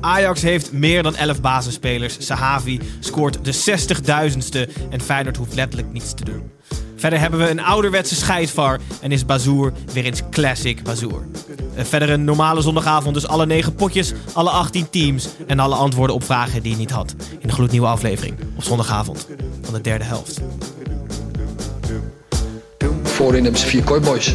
Ajax heeft meer dan 11 basisspelers. Sahavi scoort de 60.000ste en Feyenoord hoeft letterlijk niets te doen. Verder hebben we een ouderwetse scheidvar en is Bazoer weer eens classic Bazoer. Eh, Verder een normale zondagavond, dus alle 9 potjes, alle 18 teams en alle antwoorden op vragen die je niet had. In een gloednieuwe aflevering op zondagavond van de derde helft. Voorin hebben ze vier kooiboys.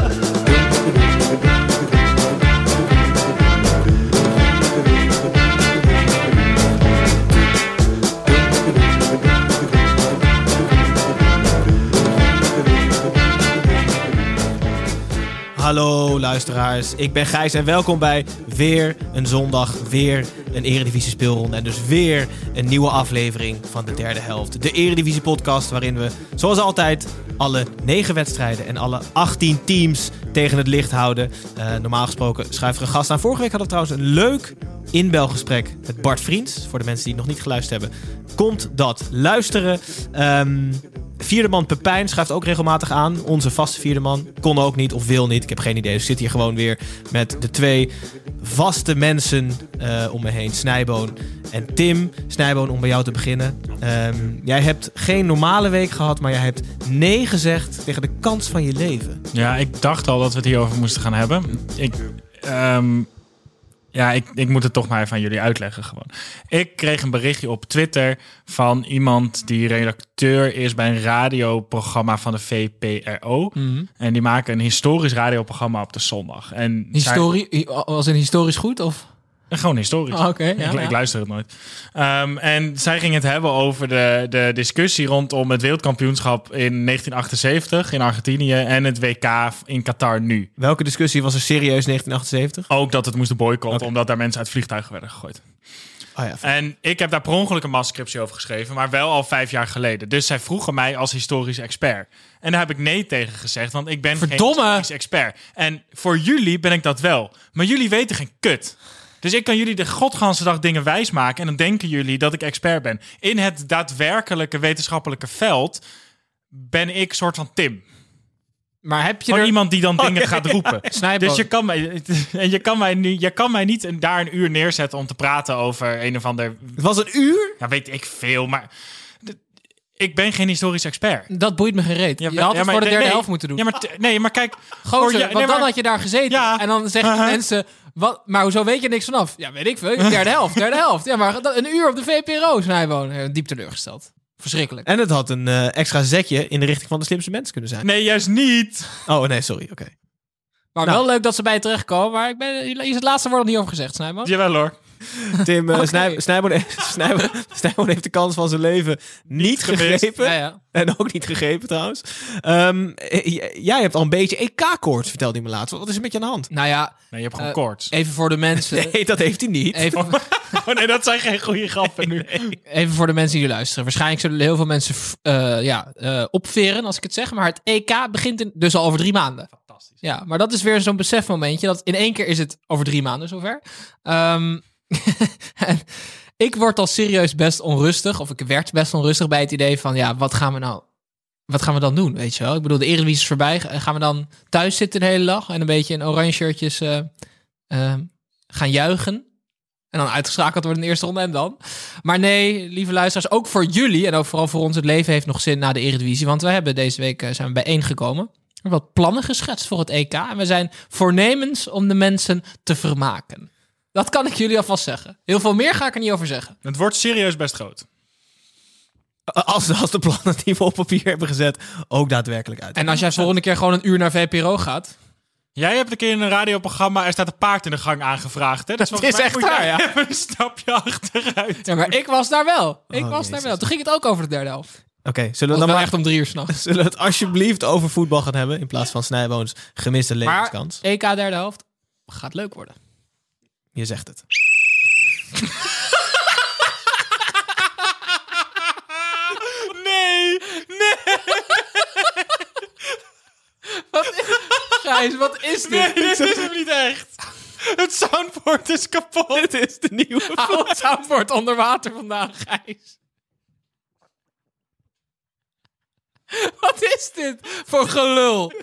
Hallo luisteraars, ik ben Gijs en welkom bij weer een zondag, weer een Eredivisie speelronde en dus weer een nieuwe aflevering van de derde helft. De Eredivisie podcast waarin we zoals altijd alle negen wedstrijden en alle 18 teams tegen het licht houden. Eh, normaal gesproken schuift er een gast aan. Vorige week hadden we trouwens een leuk inbelgesprek met Bart Vriends. Voor de mensen die nog niet geluisterd hebben, komt dat luisteren. Ehm Vierde man Pepijn schuift ook regelmatig aan. Onze vaste vierde man. Kon ook niet of wil niet. Ik heb geen idee. Dus ik zit hier gewoon weer met de twee vaste mensen eh, om me heen. Snijboon en Tim. Snijboon, om bij jou te beginnen. Ehm, jij hebt geen normale week gehad, maar jij hebt nee gezegd tegen de kans van je leven. Ja, ik dacht al dat we het hierover moesten gaan hebben. Ik, ehm, ja, ik, ik moet het toch maar even aan jullie uitleggen gewoon. Ik kreeg een berichtje op Twitter van iemand die redacteur is bij een radioprogramma van de VPRO. Mhm. En die maken een historisch radioprogramma op de zondag. En Historie, als in historisch goed? Of? Gewoon historisch. Oh, ja, ik, luister het nooit. Ehm, en zij ging het hebben over de, de discussie rondom het wereldkampioenschap in 1978 in Argentinië en het WK in Qatar nu. Welke discussie was er serieus 1978? Ook dat het moesten boycotten, Oké. omdat daar mensen uit vliegtuigen werden gegooid. Oh ja, En ik heb daar per ongeluk een masterscriptie over geschreven, maar wel al vijf jaar geleden. Dus zij vroegen mij als historisch expert. En daar heb ik nee tegen gezegd, want ik ben Verdomme! geen historisch expert. En voor jullie ben ik dat wel. Maar jullie weten geen kut. Dus ik kan jullie de godganse dag dingen wijsmaken en dan denken jullie dat ik expert ben. In het daadwerkelijke wetenschappelijke veld ben ik soort van Tim. Maar heb je er... iemand die dan dingen gaat roepen. Dus je kan mij, en je kan mij, nu, je kan mij niet een- daar een uur neerzetten om te praten over een of ander. Het was een uur? Ja, weet ik veel, maar ik ben geen historisch expert. Dat boeit me geen reet. je had het maar- voor de derde nee. helft moeten doen. Ja, maar nee, maar kijk, Gozer, voor je- want dan had je daar gezeten. Ja. En dan zeggen Uh-huh. mensen... Wat, maar hoezo weet je niks vanaf? Ja, weet ik veel. Derde helft, derde helft. Ja, maar een uur op de VPRO, Snijboon. Eh, Diep teleurgesteld. Verschrikkelijk. En het had een eh, extra zetje in de richting van de slimste mensen kunnen zijn. Nee, juist niet. Oh nee, sorry. Oké. Maar Nou. wel leuk dat ze bij je terechtkomen. Maar ik ben, hier is het laatste woord nog niet over gezegd, Snijboon. Jawel hoor. Tim uh, Oké. Snijboon, Snijboon, Snijboon heeft de kans van zijn leven niet, gemist. gegrepen. Ja, ja. En ook niet gegrepen trouwens. Ehm, eh, jij hebt al een beetje EK-koorts, vertelde hij me laatst. Wat is er met je aan de hand? Nou ja, Nee, je hebt gewoon Eh, koorts. even voor de mensen... Nee, dat heeft hij niet. Even, Oh nee, dat zijn geen goede grappen nu. even voor de mensen die luisteren. Waarschijnlijk zullen heel veel mensen eh, ja, eh, opveren als ik het zeg. Maar het EK begint in, dus al over drie maanden. Fantastisch. Ja, maar dat is weer zo'n besefmomentje. Dat in één keer is het over drie maanden zover. Ehm, en ik word al serieus best onrustig. Of ik werd best onrustig bij het idee van... Ja, wat gaan we nou... Wat gaan we dan doen, weet je wel? Ik bedoel, de Eredivisie is voorbij. Gaan we dan thuis zitten de hele dag... en een beetje in oranje shirtjes eh, eh, gaan juichen? En dan uitgeschakeld worden in de eerste ronde en dan? Maar nee, lieve luisteraars, ook voor jullie... en ook vooral voor ons, het leven heeft nog zin na de Eredivisie. Want we hebben deze week eh, zijn we bijeengekomen. Er hebben wat plannen geschetst voor het EK. En we zijn voornemens om de mensen te vermaken. Dat kan ik jullie alvast zeggen. Heel veel meer ga ik er niet over zeggen. Het wordt serieus best groot. Als, als de plannen die we op papier hebben gezet ook daadwerkelijk uit. En als jij volgende keer gewoon een uur naar VPRO gaat... Jij hebt een keer in een radioprogramma... Er staat een paard in de gang aangevraagd. Hè? Dus Dat volgens is mij echt waar, ja. even een stapje achteruit. Ja, maar ik was daar wel. Ik Oh, was daar wel. Toen ging het ook over de derde helft. Oké, zullen we dan maar echt om drie uur s'nachts. zullen we het alsjeblieft over voetbal gaan hebben in plaats van Snijboons gemiste Maar levenskans? EK derde helft gaat leuk worden. Je zegt het. Nee, nee, Wat is, Gijs, wat is dit? nee, dit is hem niet echt. Het soundboard is kapot. Dit is de nieuwe. Hou het soundboard onder water vandaan, Gijs. Wat is dit voor gelul?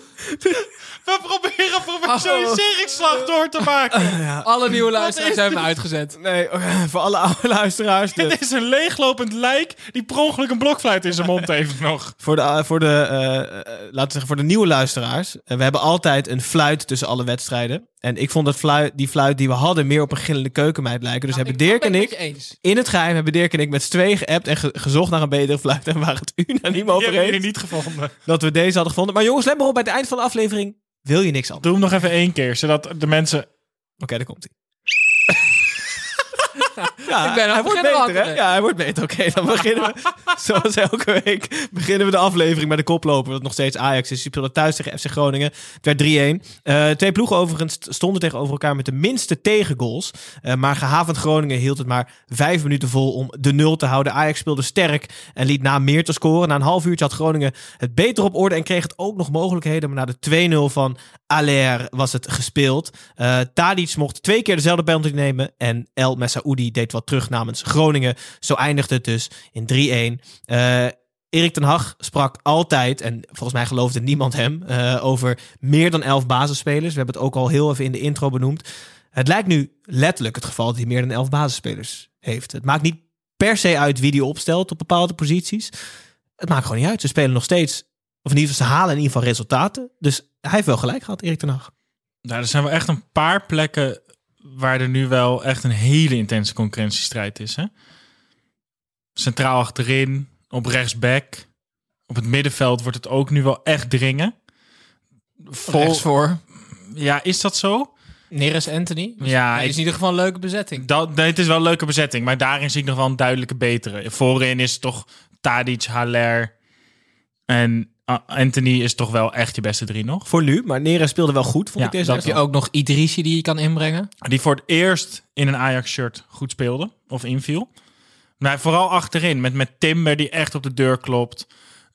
We proberen professionaliseringsslag door te maken. Alle nieuwe luisteraars is hebben me uitgezet. Nee, oké, voor alle oude luisteraars. Dit is een leeglopend lijk die per ongeluk een blokfluit in zijn mond heeft nog. Voor de, voor de, eh, eh, laten we zeggen, voor de nieuwe luisteraars. Eh, we hebben altijd een fluit tussen alle wedstrijden. En ik vond dat fluit, die fluit die we hadden meer op een gillende keukenmeid lijken. Dus hebben Dirk en ik, eens. in het geheim, hebben Dirk en ik met z'n tweeën geappt en ge- gezocht naar een betere fluit. En waren het unaniem over eens niet gevonden. dat we deze hadden gevonden. Maar jongens, let maar op, bij het eind van de aflevering wil je niks anders. Doe hem nog even één keer, zodat de mensen... Oké, daar komt hij. Ja, Ik ben aan hij wordt beter, hè? Ja, hij wordt beter. Oké, dan beginnen we, zoals elke week, beginnen we de aflevering met de koploper, wat nog steeds Ajax is. Die speelde thuis tegen FC Groningen. Het werd 3-1. Eh, twee ploegen overigens stonden tegenover elkaar met de minste tegengoals. Eh, maar gehavend Groningen hield het maar vijf minuten vol om de nul te houden. Ajax speelde sterk en liet na meer te scoren. Na een half uurtje had Groningen het beter op orde en kreeg het ook nog mogelijkheden. Maar na de 2-0 van Aller was het gespeeld. Eh Tadic mocht twee keer dezelfde penalty nemen. En El Messaoudi deed wat terug namens Groningen. Zo eindigde het dus in 3-1. Eh Erik ten Hag sprak altijd, en volgens mij geloofde niemand hem, eh, over meer dan elf basisspelers. We hebben het ook al heel even in de intro benoemd. Het lijkt nu letterlijk het geval dat hij meer dan elf basisspelers heeft. Het maakt niet per se uit wie die opstelt op bepaalde posities. Het maakt gewoon niet uit. Ze spelen nog steeds, of in ieder geval, ze halen in ieder geval resultaten. Dus hij heeft wel gelijk gehad, Erik ten Hag. Nou, er zijn wel echt een paar plekken waar er nu wel echt een hele intense concurrentiestrijd is. Hè? Centraal achterin, op rechtsback. Op het middenveld wordt het ook nu wel echt dringen. Vol, Rechts voor. ja, is dat zo? Neres Anthony. Dus Ja, ik- is in ieder geval een leuke bezetting. Dat, nee, het is wel een leuke bezetting, maar daarin zie ik nog wel een duidelijke betere. Voorin is toch Tadic, Haller en Anthony is toch wel echt je beste drie nog. Voor nu, maar Neres speelde wel goed, vond Ja, ik deze Heb je ook nog Idrissi die je kan inbrengen? Die voor het eerst in een Ajax-shirt goed speelde of inviel. Maar vooral achterin met, met Timber die echt op de deur klopt.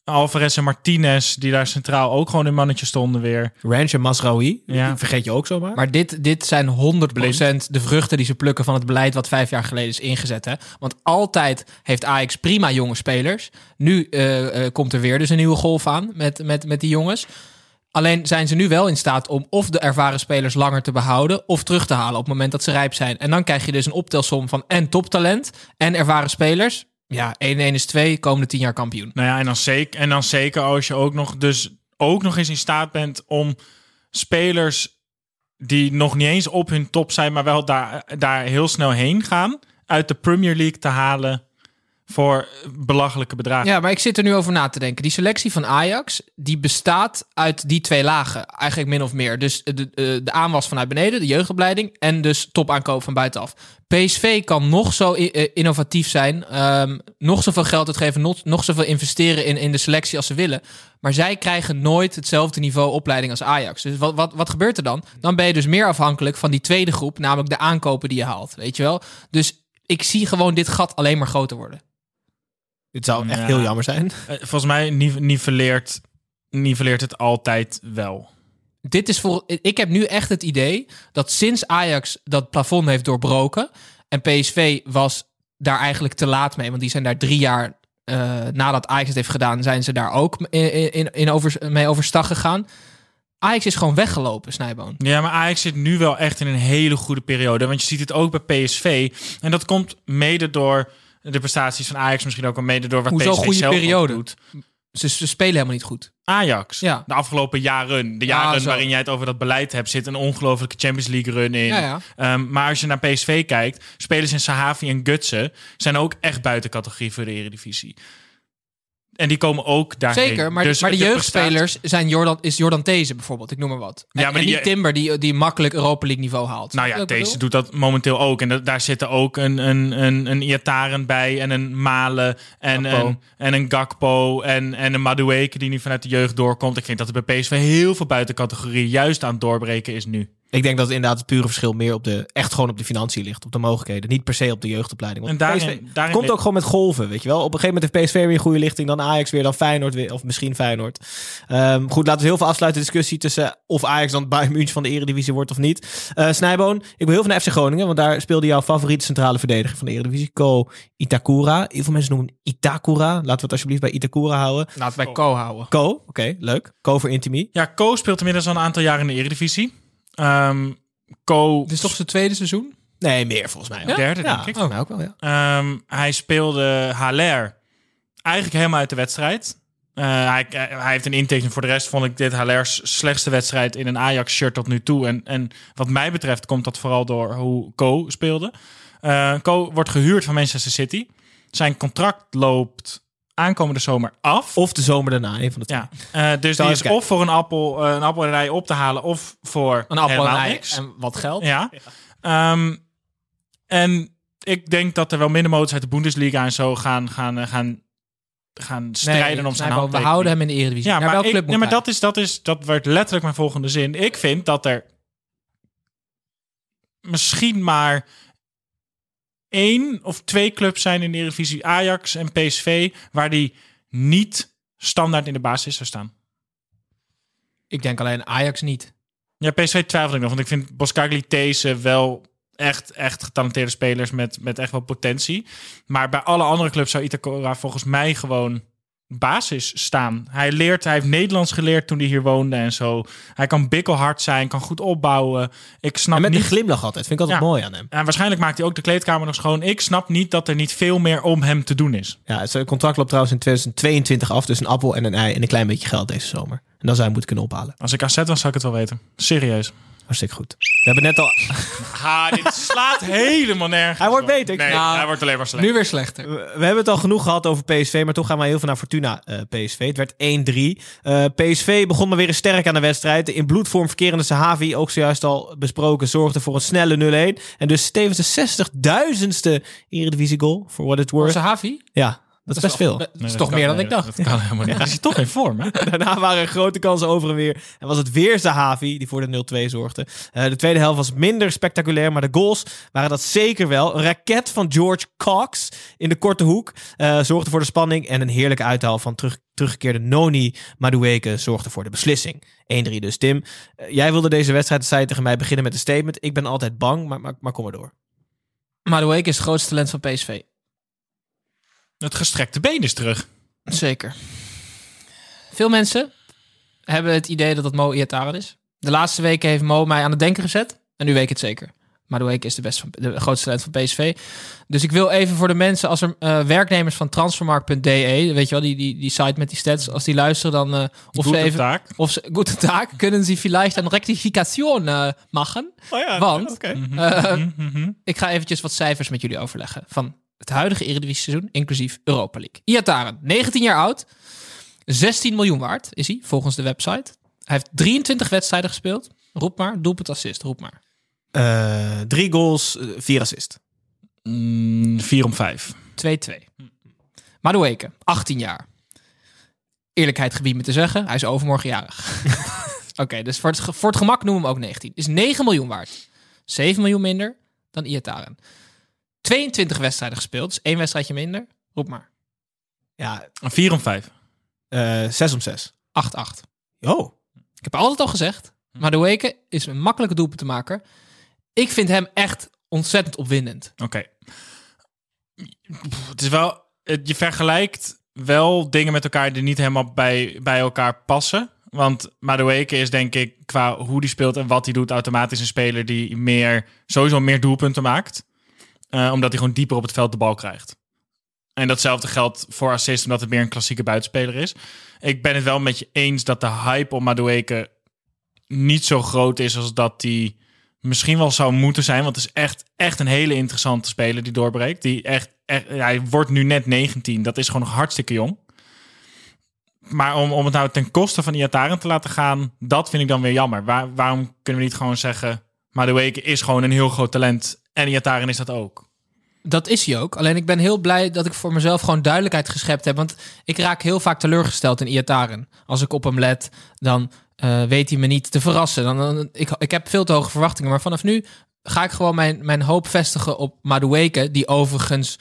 Alvarez en Martinez die daar centraal ook gewoon in mannetje stonden weer. Ranch en Masraoui, Ja. die vergeet je ook zomaar. Maar dit, dit zijn 100% de vruchten die ze plukken van het beleid wat vijf jaar geleden is ingezet. Hè? Want altijd heeft Ajax prima jonge spelers. Nu eh, eh, komt er weer dus een nieuwe golf aan met, met, met die jongens. Alleen zijn ze nu wel in staat om of de ervaren spelers langer te behouden of terug te halen op het moment dat ze rijp zijn. En dan krijg je dus een optelsom van en toptalent en ervaren spelers. Ja, 1-1 is 2, komende 10 jaar kampioen. Nou ja, en dan zeker, en dan zeker als je ook nog, dus ook nog eens in staat bent om spelers die nog niet eens op hun top zijn, maar wel daar, daar heel snel heen gaan, uit de Premier League te halen voor belachelijke bedragen. Ja, maar ik zit er nu over na te denken. Die selectie van Ajax, die bestaat uit die twee lagen. Eigenlijk min of meer. Dus de, de, de aanwas vanuit beneden, de jeugdopleiding. En dus topaankoop van buitenaf. PSV kan nog zo eh, innovatief zijn. ehm, nog zoveel geld uitgeven. Nog, nog zoveel investeren in, in de selectie als ze willen. Maar zij krijgen nooit hetzelfde niveau opleiding als Ajax. Dus wat, wat, wat gebeurt er dan? Dan ben je dus meer afhankelijk van die tweede groep. Namelijk de aankopen die je haalt. Weet je wel? Dus ik zie gewoon dit gat alleen maar groter worden. Dit zou echt Ja. heel jammer zijn. Eh, Volgens mij nive- niveleert, niveleert het altijd wel. dit is voor. Ik heb nu echt het idee dat sinds Ajax dat plafond heeft doorbroken. En PSV was daar eigenlijk te laat mee. Want die zijn daar drie jaar eh, nadat Ajax het heeft gedaan, zijn ze daar ook in, in, in over, mee overstag gegaan. Ajax is gewoon weggelopen, Snijboon. Ja, maar Ajax zit nu wel echt in een hele goede periode. Want je ziet het ook bij PSV. En dat komt mede door de prestaties van Ajax. Misschien ook wel mede door wat Hoezo PSV goede zelf ook periode? doet. Ze, ze spelen helemaal niet goed. Ajax. Ja. De afgelopen jaren. De Ja, jaren waarin jij het over dat beleid hebt, zit een ongelofelijke Champions League run in. Ja, ja. Ehm, maar als je naar PSV kijkt, spelers in Sahavi en Gutsen zijn ook echt buiten categorie voor de Eredivisie. En die komen ook daarheen. Zeker, maar, Dus maar de er jeugdspelers zijn Jordan, is Jordan These bijvoorbeeld, ik noem maar wat. En, Ja, maar en die- niet Timber, die, die makkelijk Europa League niveau haalt. Nou ja, bedoel? doet dat momenteel ook. En da- daar zitten ook een, een, een, een Iataren bij en een Malen en een, en een Gakpo en, en een Madueke die nu vanuit de jeugd doorkomt. Ik vind dat er bij PSV heel veel buiten categorie juist aan het doorbreken is nu. Ik denk dat het inderdaad het pure verschil meer op de, echt gewoon op de financiën ligt. Op de mogelijkheden. Niet per se op de jeugdopleiding. Want En daarin- PSV daarin komt ook gewoon met golven, weet je wel. Op een gegeven moment heeft PSV weer een goede lichting. Dan Ajax weer, dan Feyenoord weer. Of misschien Feyenoord. Ehm, goed, laten we heel veel afsluiten discussie tussen of Ajax dan Bayern München van de Eredivisie wordt of niet. Eh Snijboon, ik wil heel veel naar FC Groningen. Want daar speelde jouw favoriete centrale verdediger van de Eredivisie. Ko Itakura. Heel veel mensen noemen hem Itakura. Laten we het alsjeblieft bij Itakura houden. Laten we bij Co houden. Ko, oké, leuk. Ko voor Intimi. Ja, Ko speelt inmiddels al een aantal jaar in de Eredivisie. Ehm Ko... Dit is toch zijn tweede seizoen? Nee, meer volgens mij. ook. Derde, Ja, denk ik. volgens mij ook wel, ja. Ehm, hij speelde Haller eigenlijk helemaal uit de wedstrijd. Eh, hij, hij heeft een intake. Voor de rest vond ik dit Haller's slechtste wedstrijd in een Ajax-shirt tot nu toe. En, en wat mij betreft komt dat vooral door hoe Ko speelde. Eh Ko wordt gehuurd van Manchester City. Zijn contract loopt aankomende zomer af. Of de zomer daarna, een van de twee. Ja, eh, dus Zal die is of voor een appel, eh, een appel en op te halen, of voor Een appel en helemaal ei niks. en wat geld. Ja. Ehm, en ik denk dat er wel middenmotors uit de Bundesliga en zo gaan, gaan, eh, gaan, gaan strijden om zijn Snijbo, we houden hem in de Eredivisie. Ja, Naar maar, welke ik, club nee, maar dat, is, dat, is, dat werd letterlijk mijn volgende zin. Ik vind dat er misschien maar één of twee clubs zijn in de Eredivisie, Ajax en PSV, waar die niet standaard in de basis zou staan. Ik denk alleen Ajax niet. Ja, PSV twijfel ik nog, want ik vind Boskagli These wel echt, echt getalenteerde spelers met, met echt wel potentie. Maar bij alle andere clubs zou Itakura volgens mij gewoon basis staan. Hij leert, hij heeft Nederlands geleerd toen hij hier woonde en zo. Hij kan bikkelhard zijn, kan goed opbouwen. Ik snap En met niet... een glimlach altijd. Vind ik altijd Ja. mooi aan hem. En waarschijnlijk maakt hij ook de kleedkamer nog schoon. Ik snap niet dat er niet veel meer om hem te doen is. Ja, zijn contract loopt trouwens in 2022 af. Dus een appel en een ei en een klein beetje geld deze zomer. En dan zou hij moeten kunnen ophalen. Als ik AZ was, zou ik het wel weten. Serieus. Hartstikke goed. We hebben net al... Ha, dit slaat helemaal nergens Hij wordt op. beter. Nee, Nou, hij wordt alleen maar slecht. Nu weer slechter. We we hebben het al genoeg gehad over PSV, maar toch gaan we heel veel naar Fortuna eh, PSV. Het werd 1-3. Eh, PSV begon maar weer eens sterk aan de wedstrijd. De in bloedvorm verkerende Sahavi, ook zojuist al besproken, zorgde voor een snelle 0-1. En dus tevens de 60.000ste Eredivisie goal, voor what it worth. Sahavi? Ja, dat is best veel. Dat is toch dat meer dan nee, ik dacht. Dat kan helemaal niet. Is toch in vorm, hè? Daarna waren er grote kansen over en weer. En was het weer Zahavi die voor de 0-2 zorgde. Eh, de tweede helft was minder spectaculair, maar de goals waren dat zeker wel. Een raket van George Cox in de korte hoek eh, zorgde voor de spanning. En een heerlijke uithaal van terug, teruggekeerde Noni Madueke zorgde voor de beslissing. 1-3 dus, Tim. Eh, jij wilde deze wedstrijd, zei je tegen mij, beginnen met een statement. Ik ben altijd bang, maar, maar, maar kom maar door. Madueke is het grootste talent van PSV. Het gestrekte been is terug. Zeker. Veel mensen hebben het idee dat het Mo Iataren is. De laatste weken heeft Mo mij aan het denken gezet. En nu weet ik het zeker. Madueke is de, beste van, de grootste talent van PSV. Dus ik wil even voor de mensen, als er eh, werknemers van transfermarkt.de, weet je wel, die, die, die site met die stats, als die luisteren, dan uh, of ze Goede even, taak. of ze, gute taak, kunnen ze vielleicht een rectification uh, machen. Oh ja, Want oké. eh, ik ga eventjes wat cijfers met jullie overleggen van het huidige Eredivisie seizoen, inclusief Europa League. Iataren, 19 jaar oud, 16 miljoen waard is hij, volgens de website. Hij heeft 23 wedstrijden gespeeld. Roep maar, doelpunt assist, roep maar. Eh, drie goals, eh, vier assist. Mm, 4 om 5. 2-2. Madueke, 18 jaar. Eerlijkheid gebied me te zeggen, hij is overmorgen jarig. Oké, dus voor het, voor het gemak noemen we hem ook 19. Is 9 miljoen waard. 7 miljoen minder dan Iataren. 22 wedstrijden gespeeld, dus één wedstrijdje minder. Roep maar. Ja, 4 om 5. eh, zes om zes. 8-8. Oh, Ik heb altijd al gezegd, Madueke is een makkelijke doelpunt te maken. Ik vind hem echt ontzettend opwindend. Oké. Het is wel... Je vergelijkt wel dingen met elkaar die niet helemaal bij, bij elkaar passen. Want Madueke is denk ik qua hoe die speelt en wat hij doet... automatisch een speler die meer, sowieso meer doelpunten maakt. Eh, omdat hij gewoon dieper op het veld de bal krijgt. En datzelfde geldt voor assist, omdat het meer een klassieke buitenspeler is. Ik ben het wel met je eens dat de hype op Madueke niet zo groot is als dat die misschien wel zou moeten zijn. Want het is echt, echt een hele interessante speler die doorbreekt. Die echt, echt, hij wordt nu net 19. Dat is gewoon nog hartstikke jong. maar om, om het nou ten koste van Iataren te laten gaan, dat vind ik dan weer jammer. Waar, waarom kunnen we niet gewoon zeggen, Wake is gewoon een heel groot talent en Iataren is dat ook. Dat is hij ook. Alleen ik ben heel blij dat ik voor mezelf gewoon duidelijkheid geschept heb. Want ik raak heel vaak teleurgesteld in Iataren. Als ik op hem let, dan eh, weet hij me niet te verrassen. Dan, dan, ik, ik heb veel te hoge verwachtingen. Maar vanaf nu ga ik gewoon mijn, mijn hoop vestigen op Madueke. Die overigens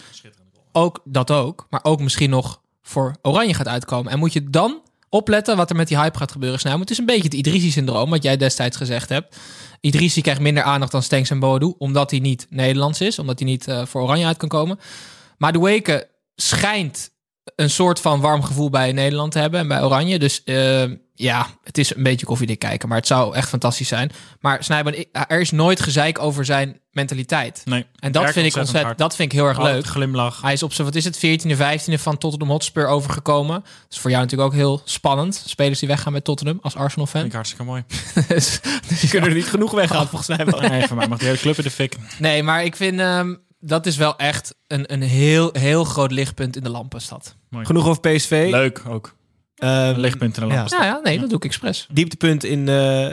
ook dat ook. Maar ook misschien nog voor Oranje gaat uitkomen. En moet je dan opletten wat er met die hype gaat gebeuren. Nou, het is een beetje het Idrissi-syndroom, wat jij destijds gezegd hebt. Idrissi krijgt minder aandacht dan Stenks en Boadu, omdat hij niet Nederlands is, omdat hij niet uh, voor Oranje uit kan komen. Maar de Weken schijnt een soort van warm gevoel bij Nederland te hebben en bij Oranje. Dus uh, ja, het is een beetje koffiedik kijken, maar het zou echt fantastisch zijn. Maar Snijboon, er is nooit gezeik over zijn mentaliteit. Nee, en dat vind ik ontzettend, hard. dat vind ik heel erg leuk. Glimlach. Hij is op zijn, wat is het, 14e, 15e van Tottenham Hotspur overgekomen. Dat is voor jou natuurlijk ook heel spannend. Spelers die weggaan met Tottenham als Arsenal-fan. Vind ik hartstikke mooi. dus, dus kunnen er niet genoeg weggaan, volgens mij. Nee, voor mij mag die hele club in de fik. Nee, maar ik vind... Um, dat is wel echt een, een heel, heel groot lichtpunt in de lampenstad. Mooi. Genoeg over PSV. Leuk ook. Um, lichtpunt in de lampenstad. Ja, ja nee, dat doe ik expres. Dieptepunt in... Uh,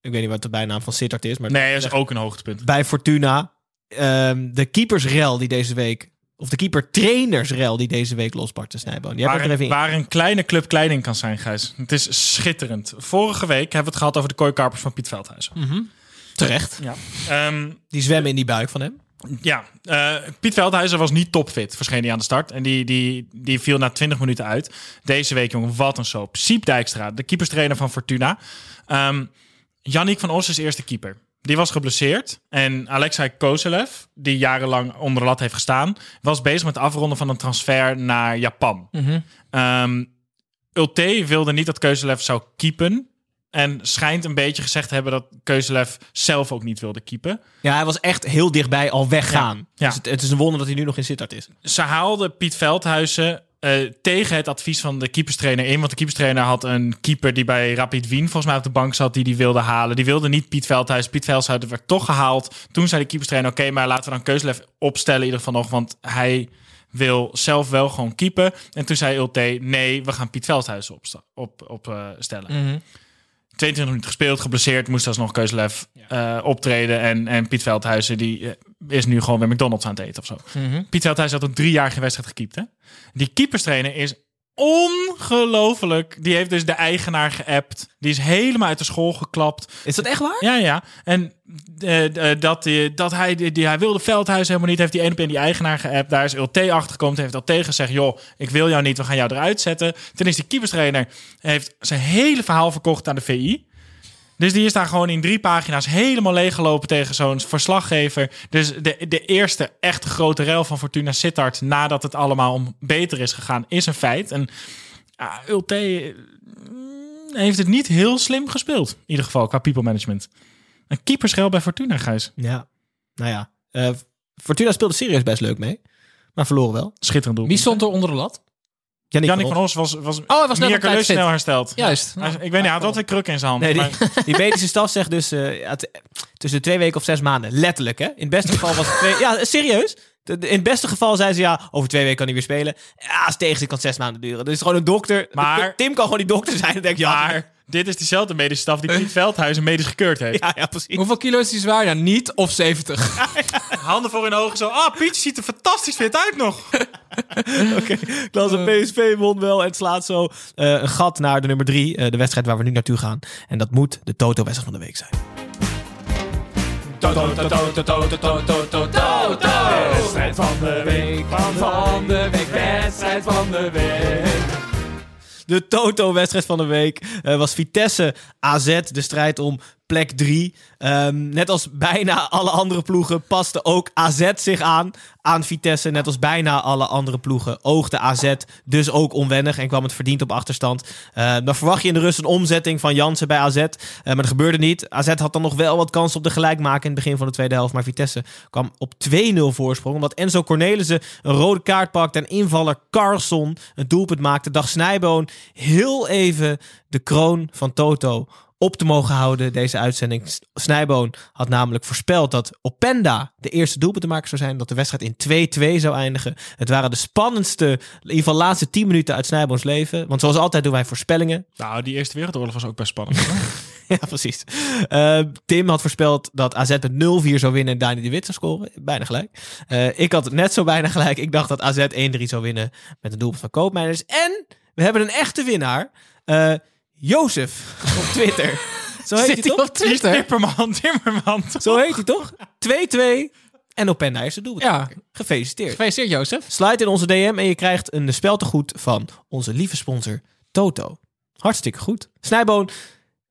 ik weet niet wat de bijnaam van Sittard is. Maar nee, dat is ook een hoogtepunt. Bij Fortuna. Um, de keepersrel die deze week... Of de keeper-trainersrel die deze week losbarstte, Snijboon. Waar, er waar een kleine club klein in kan zijn, Gijs. Het is schitterend. Vorige week hebben we het gehad over de kooikarpers van Piet Veldhuizen. Mm -hmm. Terecht. Ja. Um, die zwemmen in die buik van hem. Ja, uh, Piet Veldhuizen was niet topfit, verscheen hij aan de start. En die, die, die viel na 20 minuten uit. Deze week, jongen, wat een soap. Siep Dijkstra, de keeperstrainer van Fortuna. Um, Yannick van Os is eerste keeper. Die was geblesseerd. En Alexei Kozelev, die jarenlang onder de lat heeft gestaan... was bezig met het afronden van een transfer naar Japan. Mm -hmm. um, Ulte wilde niet dat Kozelev zou keepen... En schijnt een beetje gezegd te hebben dat Keuzelev zelf ook niet wilde keepen. Ja, hij was echt heel dichtbij al weggaan. Ja, ja. Dus het, het, is een wonder dat hij nu nog in Sittard is. Ze haalde Piet Veldhuizen uh, tegen het advies van de keeperstrainer in. Want de keeperstrainer had een keeper die bij Rapid Wien volgens mij op de bank zat... die die wilde halen. Die wilde niet Piet Veldhuizen. Piet Veldhuizen werd toch gehaald. Toen zei de keeperstrainer... oké, okay, maar laten we dan Keuzelev opstellen in ieder geval nog... want hij wil zelf wel gewoon keepen. En toen zei Ulte... nee, we gaan Piet Veldhuizen opstellen. Op, op, uh. Mm -hmm. 22 minuten gespeeld, geblesseerd, moest alsnog Keuzelev ja. uh, optreden. En, en Piet Veldhuizen die uh, is nu gewoon bij McDonald's aan het eten of zo. Mm -hmm. Piet Veldhuizen had een drie jaar geen wedstrijd gekiept. Hè? Die keeperstrainer is ongelooflijk. Die heeft dus de eigenaar geappt. Die is helemaal uit de school geklapt. Is dat echt waar? Ja, ja. En uh, dat, dat hij, die, hij wilde Veldhuis helemaal niet. Heeft die één op één die eigenaar geappt. Daar is LT achtergekomen. Heeft LT gezegd, joh, ik wil jou niet. We gaan jou eruit zetten. Toen is die keeperstrainer heeft zijn hele verhaal verkocht aan de VI. Dus die is daar gewoon in drie pagina's helemaal leeggelopen tegen zo'n verslaggever. Dus de, de eerste echte grote rel van Fortuna Sittard... nadat het allemaal om beter is gegaan, is een feit. En ja, Ulte heeft het niet heel slim gespeeld. In ieder geval, qua people management. Een keepersrel bij Fortuna, Gijs. Ja, nou ja. Uh, Fortuna speelde serieus best leuk mee. Maar verloren wel. Schitterend doel. Wie stond er onder de lat? Jannik, Jannik van Os was, was, oh, hij was snel, snel hersteld. Juist. Ja. Ik weet niet, hij had altijd kruk in zijn hand. Nee, die, maar... die, medische staf zegt dus uh, tussen twee weken of zes maanden. Letterlijk, hè? In het beste geval was het twee... Ja, serieus. In het beste geval zei ze ja, over twee weken kan hij weer spelen. Ja, als tegen kan zes maanden duren. Dus gewoon een dokter. Maar, Tim kan gewoon die dokter zijn en denk ja. Maar dit is diezelfde medische staf die Piet Veldhuizen medisch gekeurd heeft. Ja, ja, precies. Hoeveel kilo is die zwaar? Ja, niet of 70. Handen voor hun ogen zo. Ah, Piet ziet er fantastisch fit uit nog. Oké, okay. Klasse PSV won wel en slaat zo uh, een gat naar de nummer drie. Uh, de wedstrijd waar we nu naartoe gaan. En dat moet de Toto-wedstrijd van de week zijn. Toto, Toto, Toto, Toto, Toto, Toto. Wedstrijd van de week, van de week, wedstrijd van de week. De Toto-wedstrijd van de week uh, was Vitesse AZ. De strijd om plek 3. Um, net als bijna alle andere ploegen paste ook AZ zich aan aan Vitesse. Net als bijna alle andere ploegen oogde AZ dus ook onwennig en kwam het verdiend op achterstand. Uh, dan verwacht je in de rust een omzetting van Jansen bij AZ. Uh, maar dat gebeurde niet. AZ had dan nog wel wat kans op de gelijkmaken in het begin van de tweede helft. Maar Vitesse kwam op 2-0 voorsprong. Omdat Enzo Cornelissen een rode kaart pakte en invaller Carlson een doelpunt maakte. Dag Snijboon heel even de kroon van Toto op te mogen houden, deze uitzending. Snijboon had namelijk voorspeld dat Openda de eerste doelpuntenmaker zou zijn. Dat de wedstrijd in 2-2 zou eindigen. Het waren de spannendste, in ieder geval laatste 10 minuten uit Snijboons leven. Want zoals altijd doen wij voorspellingen. Nou, die Eerste Wereldoorlog was ook best spannend. ja, precies. Eh, Tim had voorspeld dat AZ met 0-4 zou winnen en Dani de Wit zou scoren. Bijna gelijk. Eh, ik had net zo bijna gelijk. Ik dacht dat AZ 1-3 zou winnen met een doelpunt van Koopmeiners. En we hebben een echte winnaar. Eh Jozef op Twitter. Zo heet hij toch? op Twitter? Timmerman, Timmerman. Zo heet hij toch? 2-2 en Openda is de doelpunt. Ja. Gefeliciteerd. Gefeliciteerd, Jozef. Sluit in onze DM en je krijgt een speltegoed van onze lieve sponsor Toto. Hartstikke goed. Snijboon,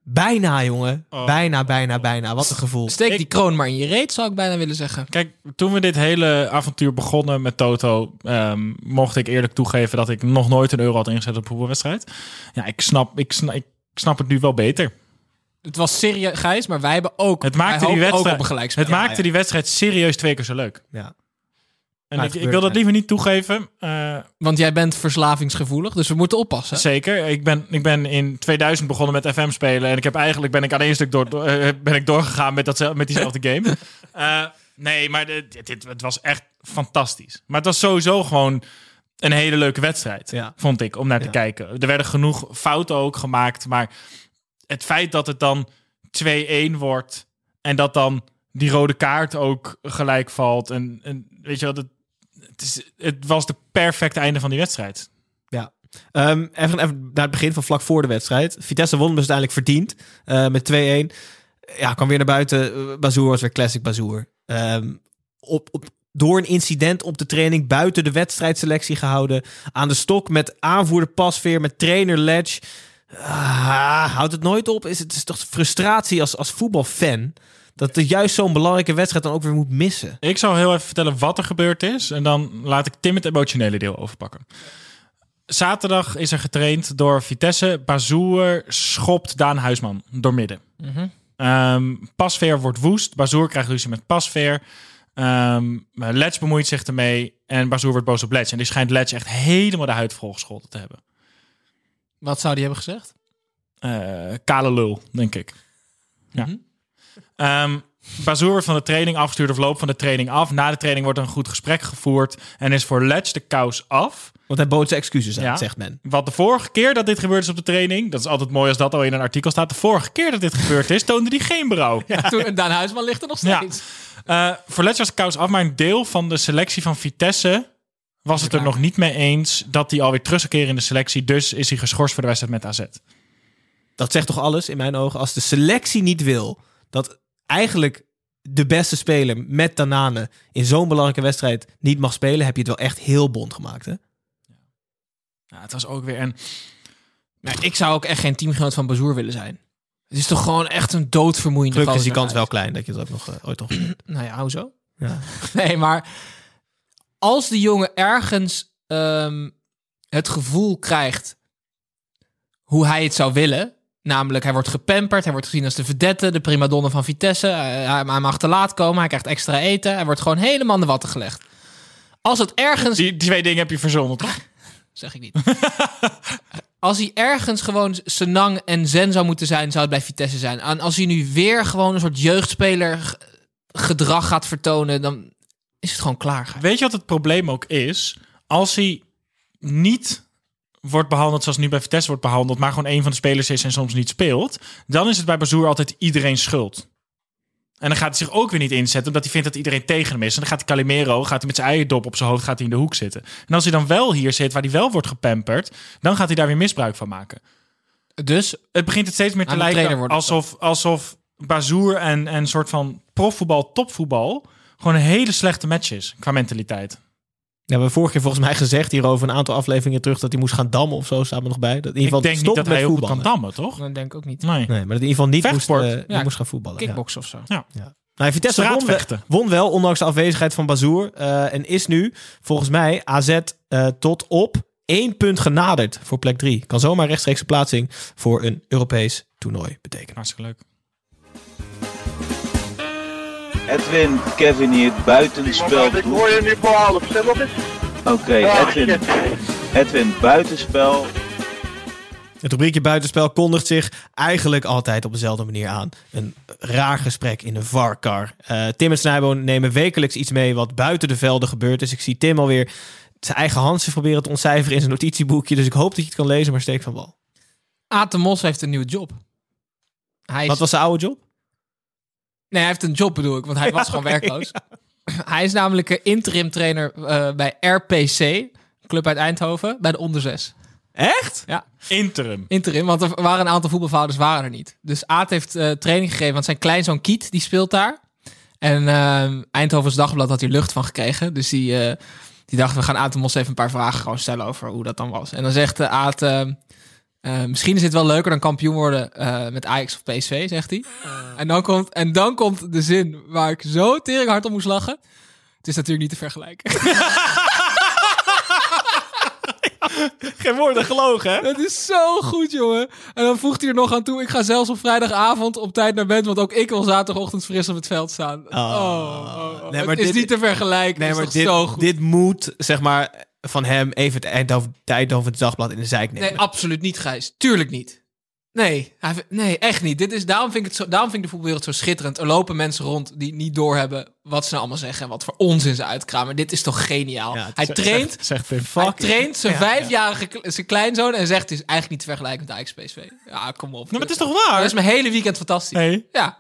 bijna jongen. Oh. Bijna, bijna, bijna. Wat een gevoel. Steek Ik- die kroon maar in je reet, zou ik bijna willen zeggen. Kijk, toen we dit hele avontuur begonnen met Toto, ehm, mocht ik eerlijk toegeven dat ik nog nooit een euro had ingezet op een voetbalwedstrijd. Ja, ik snap, ik, snap, ik snap het nu wel beter. Het was serieus, Gijs, maar wij hebben ook... Het wij maakte, die wedstrijd, ook op een gelijkspel. het maakte die wedstrijd serieus twee keer zo leuk. Ja. En Maar ik, wil dat liever niet toegeven. eh, Want jij bent verslavingsgevoelig, dus we moeten oppassen. Zeker. Ik ben, ik ben in 2000 begonnen met FM spelen. En ik heb eigenlijk ben ik aan één stuk door, door- eh, ben ik doorgegaan met, dat, met diezelfde game. Eh, nee, maar dit, dit, dit- het was echt fantastisch. Maar het was sowieso gewoon een hele leuke wedstrijd. Ja. Vond ik, om naar te Ja. kijken. Er werden genoeg fouten ook gemaakt. Maar het feit dat het dan 2-1 wordt. En dat dan die rode kaart ook gelijk valt. En, en weet je wat, het, het, het was de perfecte einde van die wedstrijd. Ehm, even, even naar het begin van vlak voor de wedstrijd. Vitesse won dus uiteindelijk verdiend eh, met 2-1. Ja, kwam weer naar buiten. Eh, Bazoer was weer classic Bazoer. Ehm, op, op, door een incident op de training buiten de wedstrijdselectie gehouden. Aan de stok met aanvoerder Pasveer, met trainer Ledge. Ah, houdt het nooit op? Is het is toch frustratie als, als voetbalfan... dat je juist zo'n belangrijke wedstrijd dan ook weer moet missen? Ik zal heel even vertellen wat er gebeurd is. En dan laat ik Tim het emotionele deel overpakken. Zaterdag is er getraind door Vitesse. Bazoer schopt Daan Huisman door midden. Ehm, Pasveer wordt woest. Bazoer krijgt ruzie met Pasveer. Ehm Letch bemoeit zich ermee. En Bazoer wordt boos op Letch. En die schijnt Letch echt helemaal de huid volgescholden te hebben. Wat zou die hebben gezegd? Eh, kale lul, denk ik. Ja. Mhm. Ehm, Bazoer wordt van de training afgestuurd of loopt van de training af. Na de training wordt een goed gesprek gevoerd. En is voor Letch de kous af. Want hij bood zijn excuses aan, Ja. zegt men. Wat de vorige keer dat dit gebeurd is op de training... dat is altijd mooi als dat al in een artikel staat. De vorige keer dat dit gebeurd is, toonde hij geen berouw. Toen Daan Huisman ligt er nog Ja. steeds. Eh, voor Letch was de kous af, maar een deel van de selectie van Vitesse... was het er nog niet mee eens dat hij alweer terug zou keren in de selectie. Dus is hij geschorst voor de wedstrijd met AZ. Dat zegt toch alles in mijn ogen. Als de selectie niet wil dat eigenlijk de beste speler met Tanane in zo'n belangrijke wedstrijd niet mag spelen, heb je het wel echt heel bond gemaakt. Hè? Ja, het was ook weer een... Maar ik zou ook echt geen teamgenoot van Bazoer willen zijn. Het is toch gewoon echt een doodvermoeiende Gelukkig is die kans wel klein dat je dat ook nog eh, ooit nog. Nou ja, hoezo? ja. Nee, maar als die jongen ergens ehm, het gevoel krijgt hoe hij het zou willen, namelijk hij wordt gepamperd, hij wordt gezien als de vedette, de primadonna van Vitesse, hij, hij hij mag te laat komen, hij krijgt extra eten, hij wordt gewoon helemaal de watten gelegd. Als het ergens Die, die twee dingen heb je verzonnen, toch? zeg ik niet. als hij ergens gewoon Senang en Zen zou moeten zijn, zou het bij Vitesse zijn. En als hij nu weer gewoon een soort jeugdspeler gedrag gaat vertonen, dan is het gewoon klaar. Weet je wat het probleem ook is? Als hij niet wordt behandeld zoals nu bij Vitesse wordt behandeld, maar gewoon een van de spelers is en soms niet speelt, dan is het bij Bazoer altijd iedereen schuld. En dan gaat hij zich ook weer niet inzetten, omdat hij vindt dat iedereen tegen hem is. En dan gaat hij Calimero, gaat hij met zijn eigen dop op zijn hoofd, gaat hij in de hoek zitten. En als hij dan wel hier zit, waar hij wel wordt gepamperd, dan gaat hij daar weer misbruik van maken. Dus Het begint het steeds meer te lijken alsof, alsof Bazoer en, en een soort van profvoetbal, topvoetbal, gewoon een hele slechte match is qua mentaliteit. We hebben vorige keer volgens mij gezegd hierover een aantal afleveringen terug dat hij moest gaan dammen of zo, staat er nog bij. Dat in ieder Ik geval denk niet dat hij met heel goed voetballen. kan dammen, toch? dan denk ik ook niet. Nee. Nee, maar dat in ieder geval niet, moest, Vechtsport. eh, niet Ja, moest gaan voetballen. Ja. Kickbox of zo. Nou, Vitesse won, won wel, ondanks de afwezigheid van Bazoer. eh, en is nu, volgens mij, AZ eh, tot op één punt genaderd voor plek drie. Kan zomaar rechtstreekse plaatsing voor een Europees toernooi betekenen. Hartstikke leuk. Edwin, Kevin hier, buitenspel. Ik hoor je nu balen. Stel nog eens. Oké, Edwin. Edwin, buitenspel. Het rubriekje buitenspel kondigt zich eigenlijk altijd op dezelfde manier aan. Een raar gesprek in een varkar. Eh Tim en Snijboon nemen wekelijks iets mee wat buiten de velden gebeurt. Dus ik zie Tim alweer zijn eigen handjes proberen te ontcijferen in zijn notitieboekje. Dus ik hoop dat je het kan lezen, maar steek van wal. Aad de Mos heeft een nieuwe job. Hij is, Wat was zijn oude job? Nee, hij heeft een job bedoel ik, want hij was gewoon werkloos. Hij is namelijk een interim trainer eh, bij RPC, club uit Eindhoven, bij de onder 6. Echt? Ja, Interim. interim, want er waren een aantal voetbalfouders waren er niet. Dus Aad heeft eh, training gegeven, want zijn kleinzoon Kiet, die speelt daar. En eh, Eindhovens Dagblad had hier lucht van gekregen. Dus die, eh, die dacht, we gaan Aad de Mos even een paar vragen gewoon stellen over hoe dat dan was. En dan zegt uh, Aad, eh, eh, misschien is dit wel leuker dan kampioen worden eh, met Ajax of PSV, zegt hij. En, dan komt, en dan komt de zin waar ik zo tering hard om moest lachen. Het is natuurlijk niet te vergelijken. Geen woorden gelogen, hè? Het is zo goed, jongen. En dan voegt hij er nog aan toe. Ik ga zelfs op vrijdagavond op tijd naar bed. Want ook ik wil zaterdagochtend fris op het veld staan. Oh, oh, oh. Nee, maar het is dit- niet te vergelijken. Nee, Het maar dit, dit moet, zeg maar, van hem even het Eindhoven, het Eindhoven Dagblad in de zijk nemen. Nee, absoluut niet, Gijs. Tuurlijk niet. Nee, hij nee, echt niet. Dit is, daarom, vind ik het zo, daarom vind ik de voetbalwereld zo schitterend. Er lopen mensen rond die niet doorhebben wat ze nou allemaal zeggen en wat voor onzin ze uitkramen. Dit is toch geniaal. Ja, hij traint, Zegt, zegt hij fuck. traint zijn Ja, vijfjarige zijn kleinzoon en zegt het is eigenlijk niet te vergelijken met Ajax PSV. Ja, kom op. Nou, maar het is toch waar? Dat is mijn hele weekend fantastisch. Ja.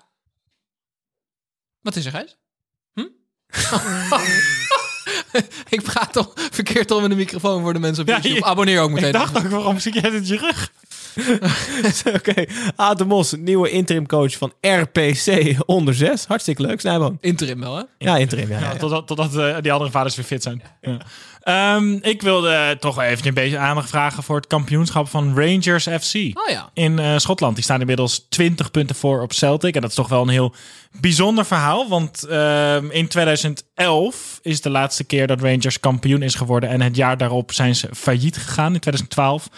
Wat is er, Gijs? Hm? ik praat toch verkeerd om in de microfoon voor de mensen op Ja, YouTube. je- Abonneer ook meteen. Ik dacht ook, waarom zit jij het je rug? Oké, Aad de Mos, nieuwe interim coach van RPC onder 6. Hartstikke leuk, Snijboon. Interim wel, hè? Ja, interim, ja. ja, Ja, ja. totdat, totdat eh, die andere vaders weer fit zijn. Ja. Ehm, ik wilde toch wel even een beetje aandacht vragen voor het kampioenschap van Rangers FC. Oh ja. In eh, Schotland. Die staan inmiddels 20 punten voor op Celtic. En dat is toch wel een heel bijzonder verhaal. Want ehm, in 2011 is de laatste keer dat Rangers kampioen is geworden. En het jaar daarop zijn ze failliet gegaan in 2012.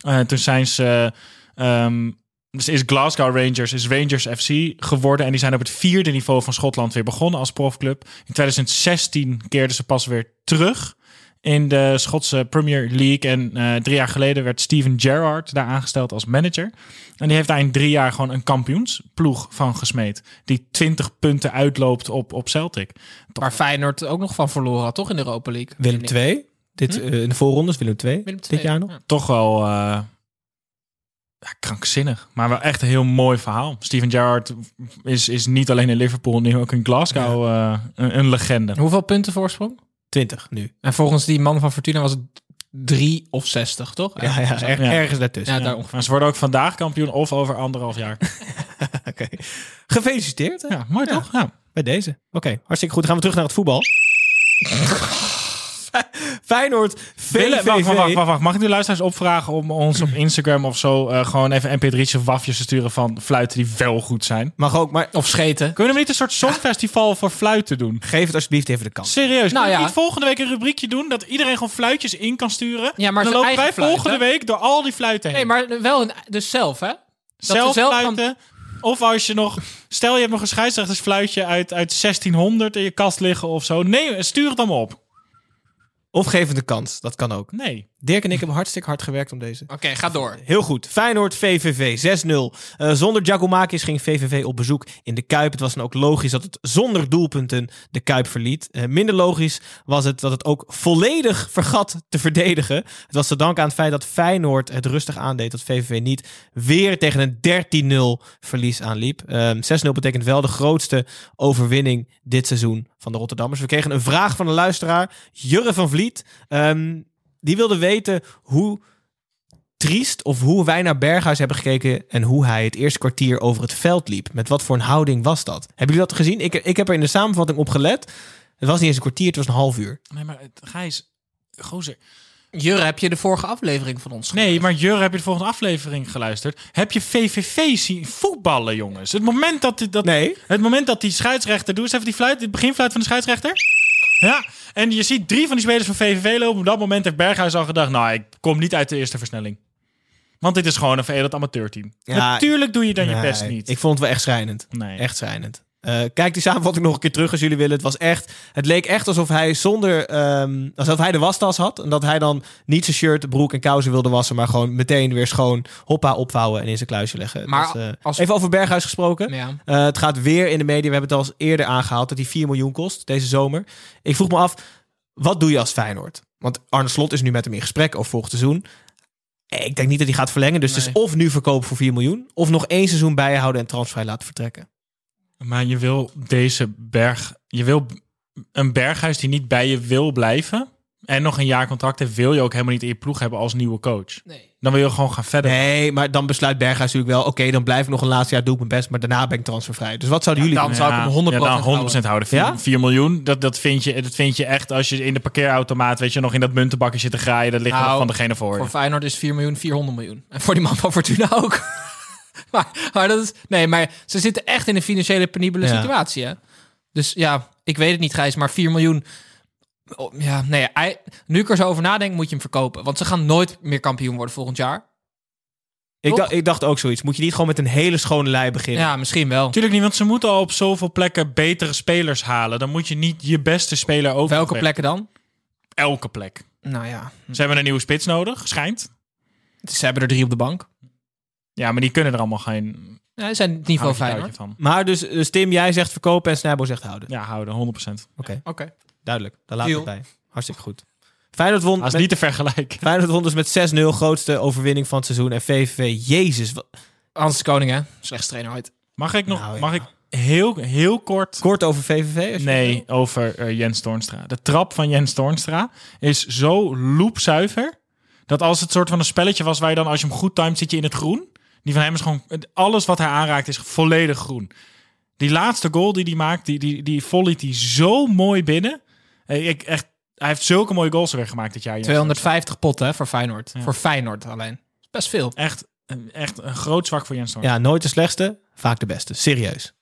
Eh, toen zijn ze. ehm, dus is Glasgow Rangers, is Rangers FC geworden. En die zijn op het vierde niveau van Schotland weer begonnen als profclub. In 2016 keerden ze pas weer terug in de Schotse Premier League. En eh, drie jaar geleden werd Steven Gerrard daar aangesteld als manager. En die heeft daar in drie jaar gewoon een kampioensploeg van gesmeed. Die 20 punten uitloopt op, op Celtic. Waar Feyenoord ook nog van verloren had, toch in de Europa League? Willem Vind ik. 2. Dit, eh, in de voorrondes, Willem 2. Willem Dit II, jaar nog. ja. Toch wel eh, ja, krankzinnig. Maar wel echt een heel mooi verhaal. Steven Gerrard is, is niet alleen in Liverpool, nu ook in Glasgow eh, een, een legende. Hoeveel punten voorsprong? 20 nu. En volgens die man van Fortuna was het 3 of 60, toch? Ja, ja, er- Ja. ergens daartussen. Ja, Ja, daar ongeveer. maar ze worden ook vandaag kampioen of over anderhalf jaar. Oké. Gefeliciteerd hè, Ja, mooi toch? Ja. bij deze. Oké, hartstikke goed. Dan gaan we terug naar het voetbal. Feyenoord, VVV. wacht, wacht, wacht, wacht. Mag ik de luisteraars opvragen om ons op Instagram of zo eh, gewoon even mp3'tjes of wafjes te sturen van fluiten die wel goed zijn? Mag ook, maar Of scheten. Kunnen we niet een soort songfestival voor fluiten doen? geef het alsjeblieft even de kans. Serieus, Nou kunnen we ja. niet volgende week een rubriekje doen dat iedereen gewoon fluitjes in kan sturen? Ja, maar dan lopen wij fluit, volgende hè? week door al die fluiten heen. Nee, maar wel een, dus zelf, hè? Dat zelf, zelf kan- fluiten. Of als je nog... Stel je hebt nog een scheidsrechtersfluitje uit, uit 1600 in je kast liggen of zo. Nee, stuur het dan maar op. Of geef een kans. Dat kan ook. Nee. Dirk en ik hebben hartstikke hard gewerkt om deze. Oké, ga door. Heel goed. Feyenoord VVV 6-0. Eh, zonder Giacomakis ging VVV op bezoek in de Kuip. Het was dan ook logisch dat het zonder doelpunten de Kuip verliet. Eh, minder logisch was het dat het ook volledig vergat te verdedigen. Het was te danken aan het feit dat Feyenoord het rustig aandeed. Dat VVV niet weer tegen een 13-0 verlies aanliep. Ehm 6-0 betekent wel de grootste overwinning dit seizoen van de Rotterdammers. We kregen een vraag van een luisteraar, Jurre van Vliet. Ehm, die wilde weten hoe triest of hoe wij naar Berghuis hebben gekeken en hoe hij het eerste kwartier over het veld liep. Met wat voor een houding was dat? Hebben jullie dat gezien? Ik, ik heb er in de samenvatting op gelet. Het was niet eens een kwartier, het was een half uur. Nee, maar het- Gijs... Gozer. Jurre, heb je de vorige aflevering van ons Nee, maar Jur, heb je de volgende aflevering geluisterd? Heb je VVV zien voetballen, jongens? Het moment dat, die- dat, Nee. het moment dat die scheidsrechter... Doe eens even die fluit, het beginfluit van de scheidsrechter. Ja, en je ziet drie van die spelers van VVV lopen. Op dat moment heeft Berghuis al gedacht... Nou, ik kom niet uit de eerste versnelling. Want dit is gewoon een veredeld amateurteam. Ja, Natuurlijk doe je dan je best niet. Ik vond het wel echt schrijnend. Nee. Echt schrijnend. Eh, kijk die samenvatting nog een keer terug als jullie willen. Het was echt, het leek echt alsof hij zonder, ehm, alsof hij de wastas had en dat hij dan niet zijn shirt, broek en kousen wilde wassen, maar gewoon meteen weer schoon, hoppa opvouwen en in zijn kluisje leggen. Maar Dus, eh, als- even over Berghuis gesproken. Ja. Eh, het gaat weer in de media. We hebben het al eens eerder aangehaald dat hij 4 miljoen kost deze zomer. Ik vroeg me af, wat doe je als Feyenoord? Want Arne Slot is nu met hem in gesprek over volgend seizoen. Ik denk niet dat hij gaat verlengen. Dus het is of nu verkopen voor 4 miljoen, of nog één seizoen bijhouden en transfervrij laten vertrekken. Maar je wil deze berg... Je wil een berghuis die niet bij je wil blijven... en nog een jaar contract heeft... wil je ook helemaal niet in je ploeg hebben als nieuwe coach. Nee. Dan wil je gewoon gaan verder. Nee, maar dan besluit Berghuis natuurlijk wel... oké, dan blijf ik nog een laatste jaar, doe ik mijn best... maar daarna ben ik transfervrij. Dus wat zouden jullie dan doen? zou ik hem 100% ja, dan 100% houden. 4, Ja? 4 miljoen, dat, dat, vind je, dat vind je echt als je in de parkeerautomaat... weet je, nog in dat muntenbakje zit te graaien... dat ligt Nou, nog van degene voor je. Voor Feyenoord is 4 miljoen 400 miljoen. En voor die man van Fortuna ook. maar, maar dat is... Nee, maar ze zitten echt in een financiële penibele Ja. situatie, hè? Dus ja, ik weet het niet, Gijs, maar 4 miljoen... Oh, ja, nee, hij- nu ik er zo over nadenk, moet je hem verkopen. Want ze gaan nooit meer kampioen worden volgend jaar. Ik, dacht, ik dacht ook zoiets. Moet je niet gewoon met een hele schone lei beginnen? Ja, misschien wel. Tuurlijk niet, want ze moeten al op zoveel plekken betere spelers halen. Dan moet je niet je beste speler over. Welke plekken dan? Elke plek. Nou ja, Ze hebben een nieuwe spits nodig, schijnt. ze hebben er drie op de bank. Ja, maar die kunnen er allemaal geen Ja, ze zijn het niveau touwtje van. Maar dus, dus Tim, jij zegt verkopen en Snijbo zegt houden. Ja, houden, 100%. Oké, Oké. duidelijk. Daar laat ik bij. Hartstikke goed. Feyenoord won, Dat is met, niet te vergelijken. Feyenoord won dus met 6-0. Grootste overwinning van het seizoen. En VVV, jezus. wat- Hans Koning, hè? Slechtste trainer ooit. Mag ik nog Nou, ja. mag ik heel, heel kort... Kort over VVV? Nee, over eh, Jens Toornstra. De trap van Jens Toornstra is zo loopzuiver... dat als het soort van een spelletje was... waar je dan als je hem goed timed zit je in het groen... die van hem is gewoon... alles wat hij aanraakt is volledig groen. Die laatste goal die hij maakt... die, die, die volleyt hij zo mooi binnen. Ik, echt, hij heeft zulke mooie goals weer gemaakt dit jaar. Jens 250 potten hè, voor Feyenoord. Ja. Voor Feyenoord alleen. Best veel. Echt, een- echt een groot zwak voor Jens. Ja, nooit de slechtste, vaak de beste. Serieus.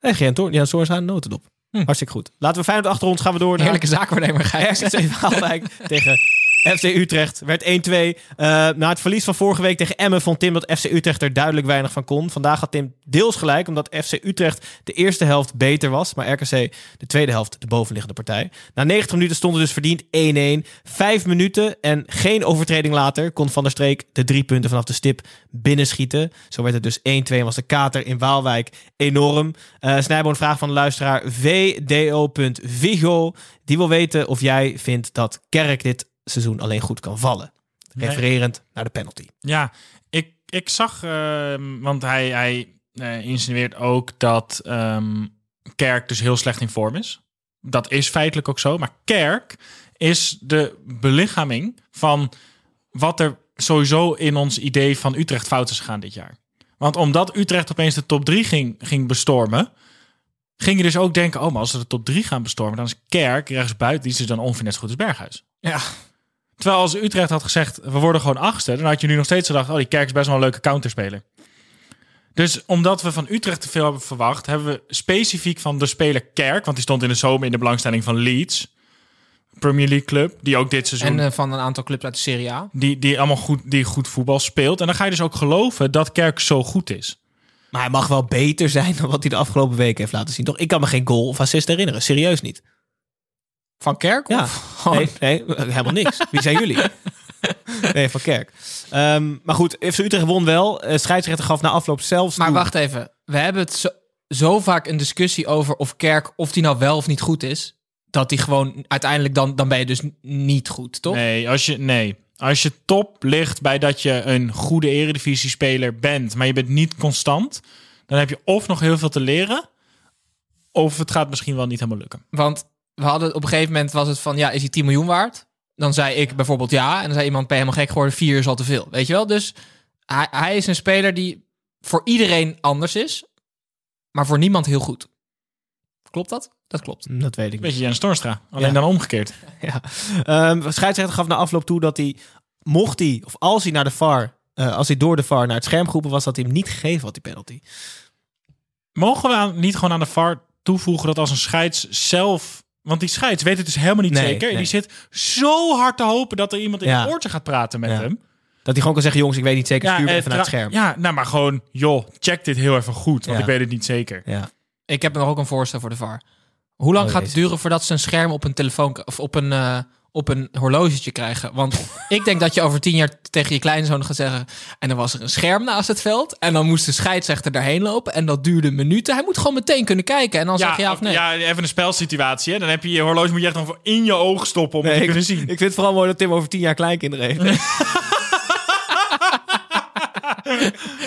En geen Toorn, Jan Soorns aan notendop. Hm. Hartstikke goed. Laten we Feyenoord achter ons gaan we door naar Heerlijke zaakwaarnemer. RKC Waalwijk tegen FC Utrecht. Werd 1-2. Eh, na het verlies van vorige week tegen Emmen vond Tim dat FC Utrecht er duidelijk weinig van kon. Vandaag had Tim deels gelijk, omdat FC Utrecht de eerste helft beter was. Maar RKC de tweede helft de bovenliggende partij. Na 90 minuten stond het dus verdiend 1-1. Vijf minuten en geen overtreding later kon Van der Streek de drie punten vanaf de stip binnenschieten. Zo werd het dus 1-2 en was de kater in Waalwijk enorm. Eh Snijbo een vraag van de luisteraar vdo.vigo. Die wil weten of jij vindt dat Kerk dit seizoen alleen goed kan vallen. Nee. Refererend naar de penalty. Ja, ik, ik zag, ehm, want hij, hij eh, insinueert ook dat ehm, Kerk dus heel slecht in vorm is. Dat is feitelijk ook zo. Maar Kerk is de belichaming van wat er sowieso in ons idee van Utrecht fout is gegaan dit jaar. Want omdat Utrecht opeens de top 3 ging, ging bestormen, ging je dus ook denken, oh, maar als ze de top 3 gaan bestormen, dan is Kerk rechtsbuiten, die is dus dan ongeveer net zo goed als Berghuis. Ja. Terwijl als Utrecht had gezegd, we worden gewoon achtste, dan had je nu nog steeds gedacht, oh, die Kerk is best wel een leuke counterspeler. Dus omdat we van Utrecht te veel hebben verwacht, hebben we specifiek van de speler Kerk, want die stond in de zomer in de belangstelling van Leeds, Premier League club, die ook dit seizoen, En eh, van een aantal clubs uit de Serie A. die, die allemaal goed, die goed voetbal speelt. En dan ga je dus ook geloven dat Kerk zo goed is. Maar hij mag wel beter zijn dan wat hij de afgelopen weken heeft laten zien. Toch? Ik kan me geen goal of assist herinneren. Serieus niet. Van Kerk? Ja. Of gewoon- Nee, nee, helemaal niks. Wie zijn jullie? Nee, van Kerk. Ehm, maar goed, FC Utrecht won wel. Scheidsrechter gaf na afloop zelfs Maar toe- wacht even. We hebben het zo, zo vaak een discussie over of Kerk, of die nou wel of niet goed is. Dat die gewoon uiteindelijk dan, dan ben je dus niet goed, toch? Nee, als je, nee. Als je top ligt bij dat je een goede eredivisie-speler bent, maar je bent niet constant, dan heb je of nog heel veel te leren, of het gaat misschien wel niet helemaal lukken. Want we hadden op een gegeven moment was het van ja, is hij 10 miljoen waard? Dan zei ik bijvoorbeeld ja. En dan zei iemand, ben je helemaal gek geworden? Vier is al te veel. Weet je wel? Dus hij, hij is een speler die voor iedereen anders is, maar voor niemand heel goed. Klopt dat? Dat klopt. Hm, Dat weet ik niet. Beetje Jens Torstra, alleen Ja. dan omgekeerd. Ja. Ehm, scheidsrechter gaf na afloop toe dat hij, mocht hij, of als hij naar de VAR, eh, als hij door de VAR naar het scherm geroepen was, dat hij hem niet gegeven had, die penalty. Mogen we aan- niet gewoon aan de VAR toevoegen dat als een scheids zelf... Want die scheids weet het dus helemaal niet Nee, zeker. En nee. die zit zo hard te hopen dat er iemand in Ja. het oortje gaat praten met Ja. hem. Dat hij gewoon kan zeggen, jongens, ik weet niet zeker, stuur me eh, even naar het scherm. Ja, nou maar gewoon, joh, check dit heel even goed, want Ja. ik weet het niet zeker. Ja. Ik heb nog ook een voorstel voor de VAR. Hoe lang Oh, gaat het duren voordat ze een scherm op een telefoon of op een, eh, op een horlogetje krijgen? Want ik denk dat je over tien jaar tegen je kleinzoon gaat zeggen. En dan was er een scherm naast het veld. En dan moest de scheidsrechter daarheen lopen. En dat duurde minuten. Hij moet gewoon meteen kunnen kijken. En dan zeg je ja of nee. ja, even een spelsituatie. Hè? Dan heb je je horloge moet je echt dan in je oog stoppen om het te ik, kunnen zien. ik vind het vooral mooi dat Tim over tien jaar kleinkinderen heeft.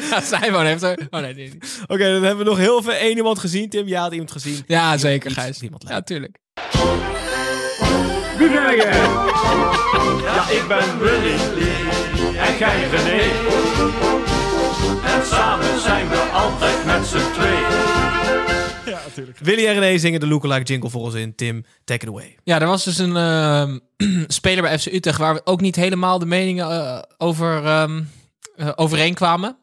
Ja, Simon heeft er. Oh nee, nee. Oké, dan hebben we nog heel veel één iemand gezien. Tim, jij had iemand gezien. Ja, zeker, Gijs. iemand Ja, tuurlijk. Wie ben jij? Ja, ik ben Willy en jij René. En samen zijn we altijd met z'n twee. Ja, natuurlijk. Willy en René zingen de lookalike jingle voor ons in. Tim, take it away. Ja, er was dus een ehm, speler bij FC Utrecht waar we ook niet helemaal de meningen eh, over ehm, eh, overeenkwamen.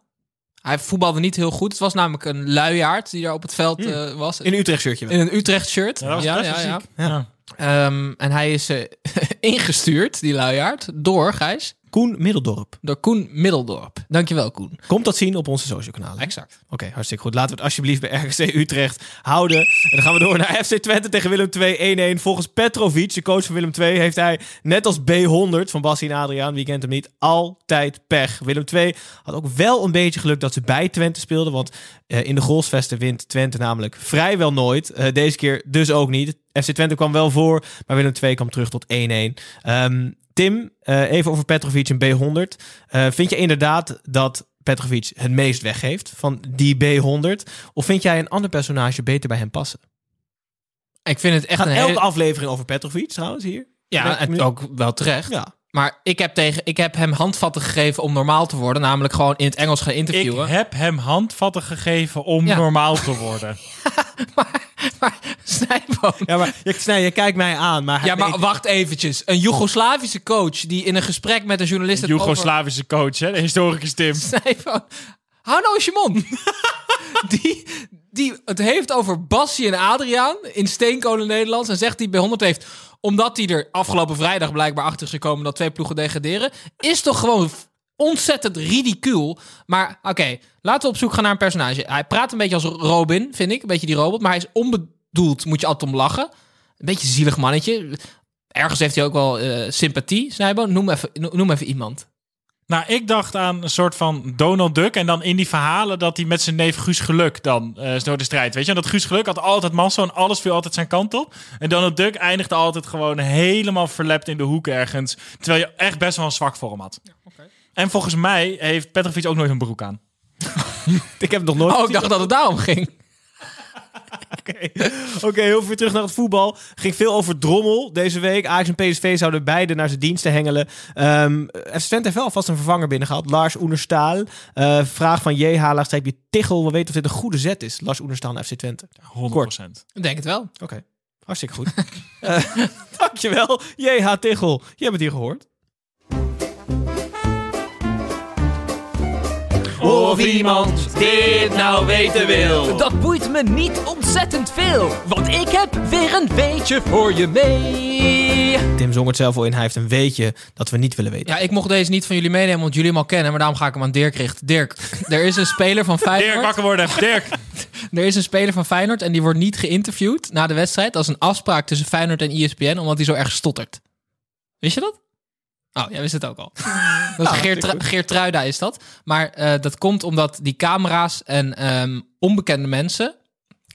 Hij voetbalde niet heel goed. Het was namelijk een luiaard die daar op het veld eh, was. In een Utrecht shirtje. wel. In een Utrecht shirt. Ja, dat was ja, ja. Ja. Ehm, en hij is eh, ingestuurd, die luiaard, door Gijs. Koen Middeldorp. Door Koen Middeldorp. Dankjewel, Koen. Komt dat zien op onze social kanalen. Exact. Oké, hartstikke goed. Laten we het alsjeblieft bij RGC Utrecht houden. En dan gaan we door naar FC Twente tegen Willem 2 1-1. Volgens Petrovic, de coach van Willem 2, heeft hij net als B100 van Bassie en Adriaan, wie kent hem niet, altijd pech. Willem 2 had ook wel een beetje geluk dat ze bij Twente speelden, want eh, in de goalsvesten wint Twente namelijk vrijwel nooit. Eh, deze keer dus ook niet. FC Twente kwam wel voor, maar Willem 2 kwam terug tot 1-1. Ehm, Tim, eh, even over Petrovic en B100. Eh, vind je inderdaad dat Petrovic het meest weggeeft van die B100? Of vind jij een ander personage beter bij hem passen? Ik vind het echt Gaat een elke hele... aflevering over Petrovic trouwens hier? Ja, en ook wel terecht. Ja. Maar ik heb, tegen, ik heb hem handvatten gegeven om normaal te worden. Namelijk gewoon in het Engels gaan Ik interviewen. heb hem handvatten gegeven om Ja. normaal te worden. Maar Snijboom... Ja, maar je, snij, je kijkt mij aan. Maar Ja, maar ik- wacht eventjes. Een Joegoslavische coach die in een gesprek met een journalist... over- Joegoslavische coach, hè? de historicus Tim. Snijboom... Hou nou eens je mond. die, die het heeft over Bassie en Adriaan in Steenkolen Nederlands. En zegt hij bij 100 heeft... Omdat hij er afgelopen vrijdag blijkbaar achter is gekomen... dat twee ploegen degraderen. Is toch gewoon ontzettend ridicuul. Maar oké, laten we op zoek gaan naar een personage. Hij praat een beetje als Robin, vind ik. Een beetje die robot. Maar hij is onbedoeld. Moet je altijd om lachen. Een beetje zielig mannetje. Ergens heeft hij ook wel eh, sympathie, Snijboom. Noem even, noem even iemand. Nou, ik dacht aan een soort van Donald Duck. En dan in die verhalen dat hij met zijn neef Guus Geluk dan eh door de strijd. Weet je, dat Guus Geluk had altijd massa en alles viel altijd zijn kant op. En Donald Duck eindigde altijd gewoon helemaal verlept in de hoek ergens. Terwijl je echt best wel een zwak voor hem had. En volgens mij heeft Petrovic ook nooit een broek aan. ik heb het nog nooit Oh, ik dacht dat het daarom ging. Oké, Oké, heel veel terug naar het voetbal. Ging veel over Drommel deze week. Ajax en PSV zouden beide naar zijn diensten hengelen. Ehm FC Twente heeft wel alvast een vervanger binnengehaald. Lars Oenerstaal. Eh, vraag van J. Laagstreepje Tichel. We weten of dit een goede zet is. Lars Oenerstaal naar FC Twente. 100%. Ik denk het wel. Oké, hartstikke goed. Eh, dankjewel, J.H. Tichel. Je hebt het hier gehoord. Of iemand dit nou weten wil. Dat boeit me niet ontzettend veel, want ik heb weer een weetje voor je mee. Tim zong het zelf al in. Hij heeft een weetje dat we niet willen weten. Ja, ik mocht deze niet van jullie meenemen, want jullie hem al kennen. Maar daarom ga ik hem aan Dirk richten. Dirk, er is een speler van Feyenoord. Dirk, wakker worden. Dirk. Er is een speler van Feyenoord en die wordt niet geïnterviewd na de wedstrijd. Is een afspraak tussen Feyenoord en ESPN, omdat hij zo erg stottert. Wist je dat? Oh, jij wist het ook al. Dat is Geert, Geertruida is dat. Maar eh, dat komt omdat die camera's en ehm, onbekende mensen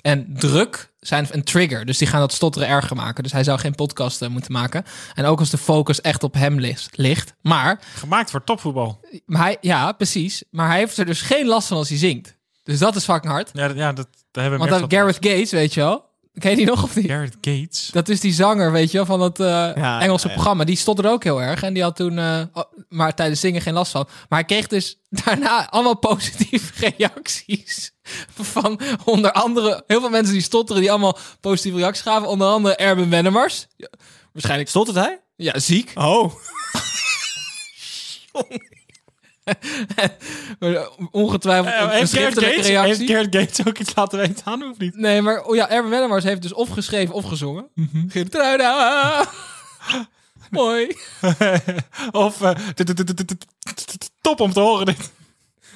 en druk zijn een trigger. Dus die gaan dat stotteren erger maken. Dus hij zou geen podcast eh, moeten maken. En ook als de focus echt op hem ligt. ligt. Maar, Gemaakt voor topvoetbal. maar hij, ja, precies. Maar hij heeft er dus geen last van als hij zingt. Dus dat is fucking hard. Ja, ja, dat, daar hebben we Want van- Gareth Gates, weet je wel. Ken je die nog of niet? Gareth Gates. Dat is die zanger, weet je wel, van dat eh, Ja, Engelse ja, ja. programma. Die stond er ook heel erg. En die had toen, eh, oh, maar tijdens zingen geen last van. Maar hij kreeg dus daarna allemaal positieve reacties. Van onder andere heel veel mensen die stotteren, die allemaal positieve reacties gaven. Onder andere Erben Wennemars. Waarschijnlijk, Stottert hij? ja, ziek. Oh. Maar ongetwijfeld Eh, een, schriftelijke Gates, heeft reactie. Gates ook iets laten weten aan, of niet? Nee, maar oh ja, Erben Wennemars heeft dus of geschreven of gezongen. Mhm. Geertruida. Mooi. Of eh, top om te horen dit.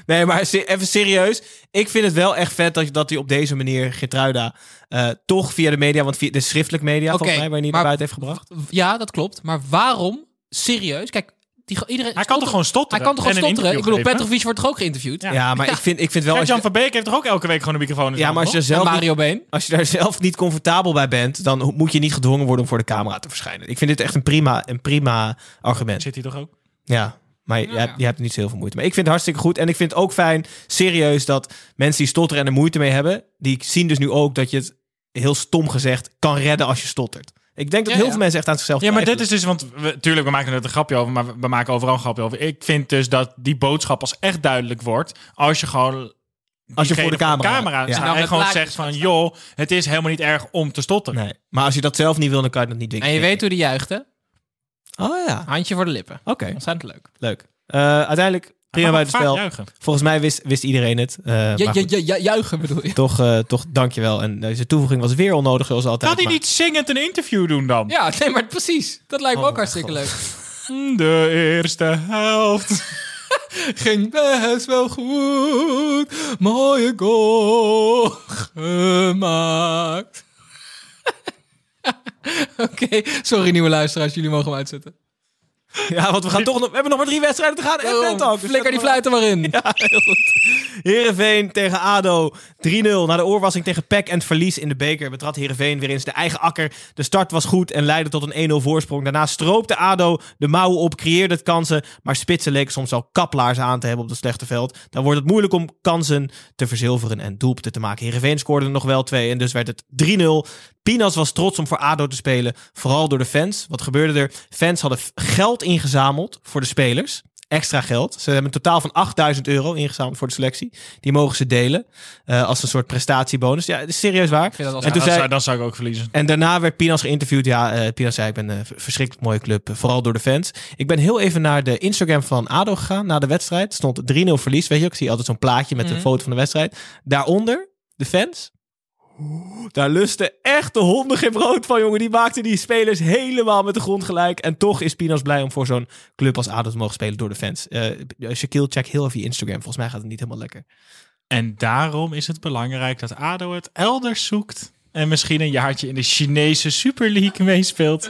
Nee, maar even serieus. Ik vind het wel echt vet dat, dat hij op deze manier Gertruida eh, toch via de media, want via de schriftelijk media volgens mij, waar hij niet naar buiten heeft gebracht. Ja, dat klopt. Maar waarom? Serieus? Kijk, die, iedereen, Hij kan toch gewoon stotteren Hij kan toch gewoon stotteren? Ik bedoel? Petrovic wordt toch ook geïnterviewd? Ja, maar ik vind, ik vind wel... Als Jan je, van Beek heeft toch ook elke week gewoon een microfoon in ja, maar als je, zelf Mario niet, Been? als je daar zelf niet comfortabel bij bent, dan moet je niet gedwongen worden om voor de camera te verschijnen. Ik vind dit echt een prima, een prima argument. Zit hij toch ook? Ja, maar je, hebt, je hebt er niet zo heel veel moeite mee. Ik vind het hartstikke goed. En ik vind het ook fijn, serieus, dat mensen die stotteren en er moeite mee hebben, die zien dus nu ook dat je het heel stom gezegd kan redden als je stottert. Ik denk dat Ja, heel ja. veel mensen echt aan zichzelf Ja, maar dit is dus, want we, tuurlijk, we maken er een grapje over, maar we, maken overal een grapje over. Ik vind dus dat die boodschap pas echt duidelijk wordt als je gewoon. Als je voor de camera- ja. staat Nou, en gewoon zegt van, gaat joh, het is helemaal niet erg om te stotteren. Nee, maar als je dat zelf niet wil, dan kan je dat niet dwingen. En je weet hoe die juicht, hè? Oh ja, Handje voor de lippen. oké, Ontzettend leuk. leuk. Eh, uiteindelijk, prima buitenspel. Volgens mij wist, wist iedereen het. Eh, Ja, ja, ja, ja, juichen bedoel je? Toch, eh, toch dankjewel. En deze toevoeging was weer onnodig, zoals altijd. Kan hij maar- niet zingend een interview doen dan? Ja, nee, maar precies. Dat lijkt me Oh ook hartstikke leuk. De eerste helft. Ging best wel goed. Mooie goal gemaakt. Oké, sorry nieuwe luisteraars. Jullie mogen hem uitzetten. Ja, want we gaan toch nog... We hebben nog maar drie wedstrijden te gaan. En Daarom. Dus Flikker die fluiten maar in. Ja, heel goed. Heerenveen tegen ADO. 3-0 na de oorwassing tegen PEC en het verlies in de beker. Betrad Heerenveen weer eens de eigen akker. De start was goed en leidde tot een 1-0 voorsprong. Daarna stroopte ADO de mouwen op, creëerde het kansen. Maar spitsen leken soms al kaplaars aan te hebben op het slechte veld. Dan wordt het moeilijk om kansen te verzilveren en doelpunten te maken. Heerenveen scoorde er nog wel twee en dus werd het 3-0. Pinas was trots om voor ADO te spelen. Vooral door de fans. Wat gebeurde er? Fans hadden geld ingezameld voor de spelers. Extra geld. Ze hebben een totaal van 8000 euro ingezameld voor de selectie. Die mogen ze delen. eh, als een soort prestatiebonus. Ja, is serieus waar. vind dat als- en, toen dan, zei, zou, dan zou ik ook verliezen. en daarna werd Pinas geïnterviewd. Ja, eh Pinas zei: Ik ben een verschrikkelijk mooie club. eh, Vooral door de fans. Ik ben heel even naar de Instagram van Ado gegaan. Na de wedstrijd. Stond 3-0 verlies. Weet je, ook? ik zie altijd zo'n plaatje met Mhm. een foto van de wedstrijd. Daaronder de fans. Daar lusten echt de honden geen brood van, jongen. Die maakten die spelers helemaal met de grond gelijk. En toch is Pinas blij om voor zo'n club als ADO te mogen spelen door de fans. Eh Shaquille, check heel even je Instagram. Volgens mij gaat het niet helemaal lekker. En daarom is het belangrijk dat ADO het elders zoekt. En misschien een jaartje in de Chinese Super League meespeelt.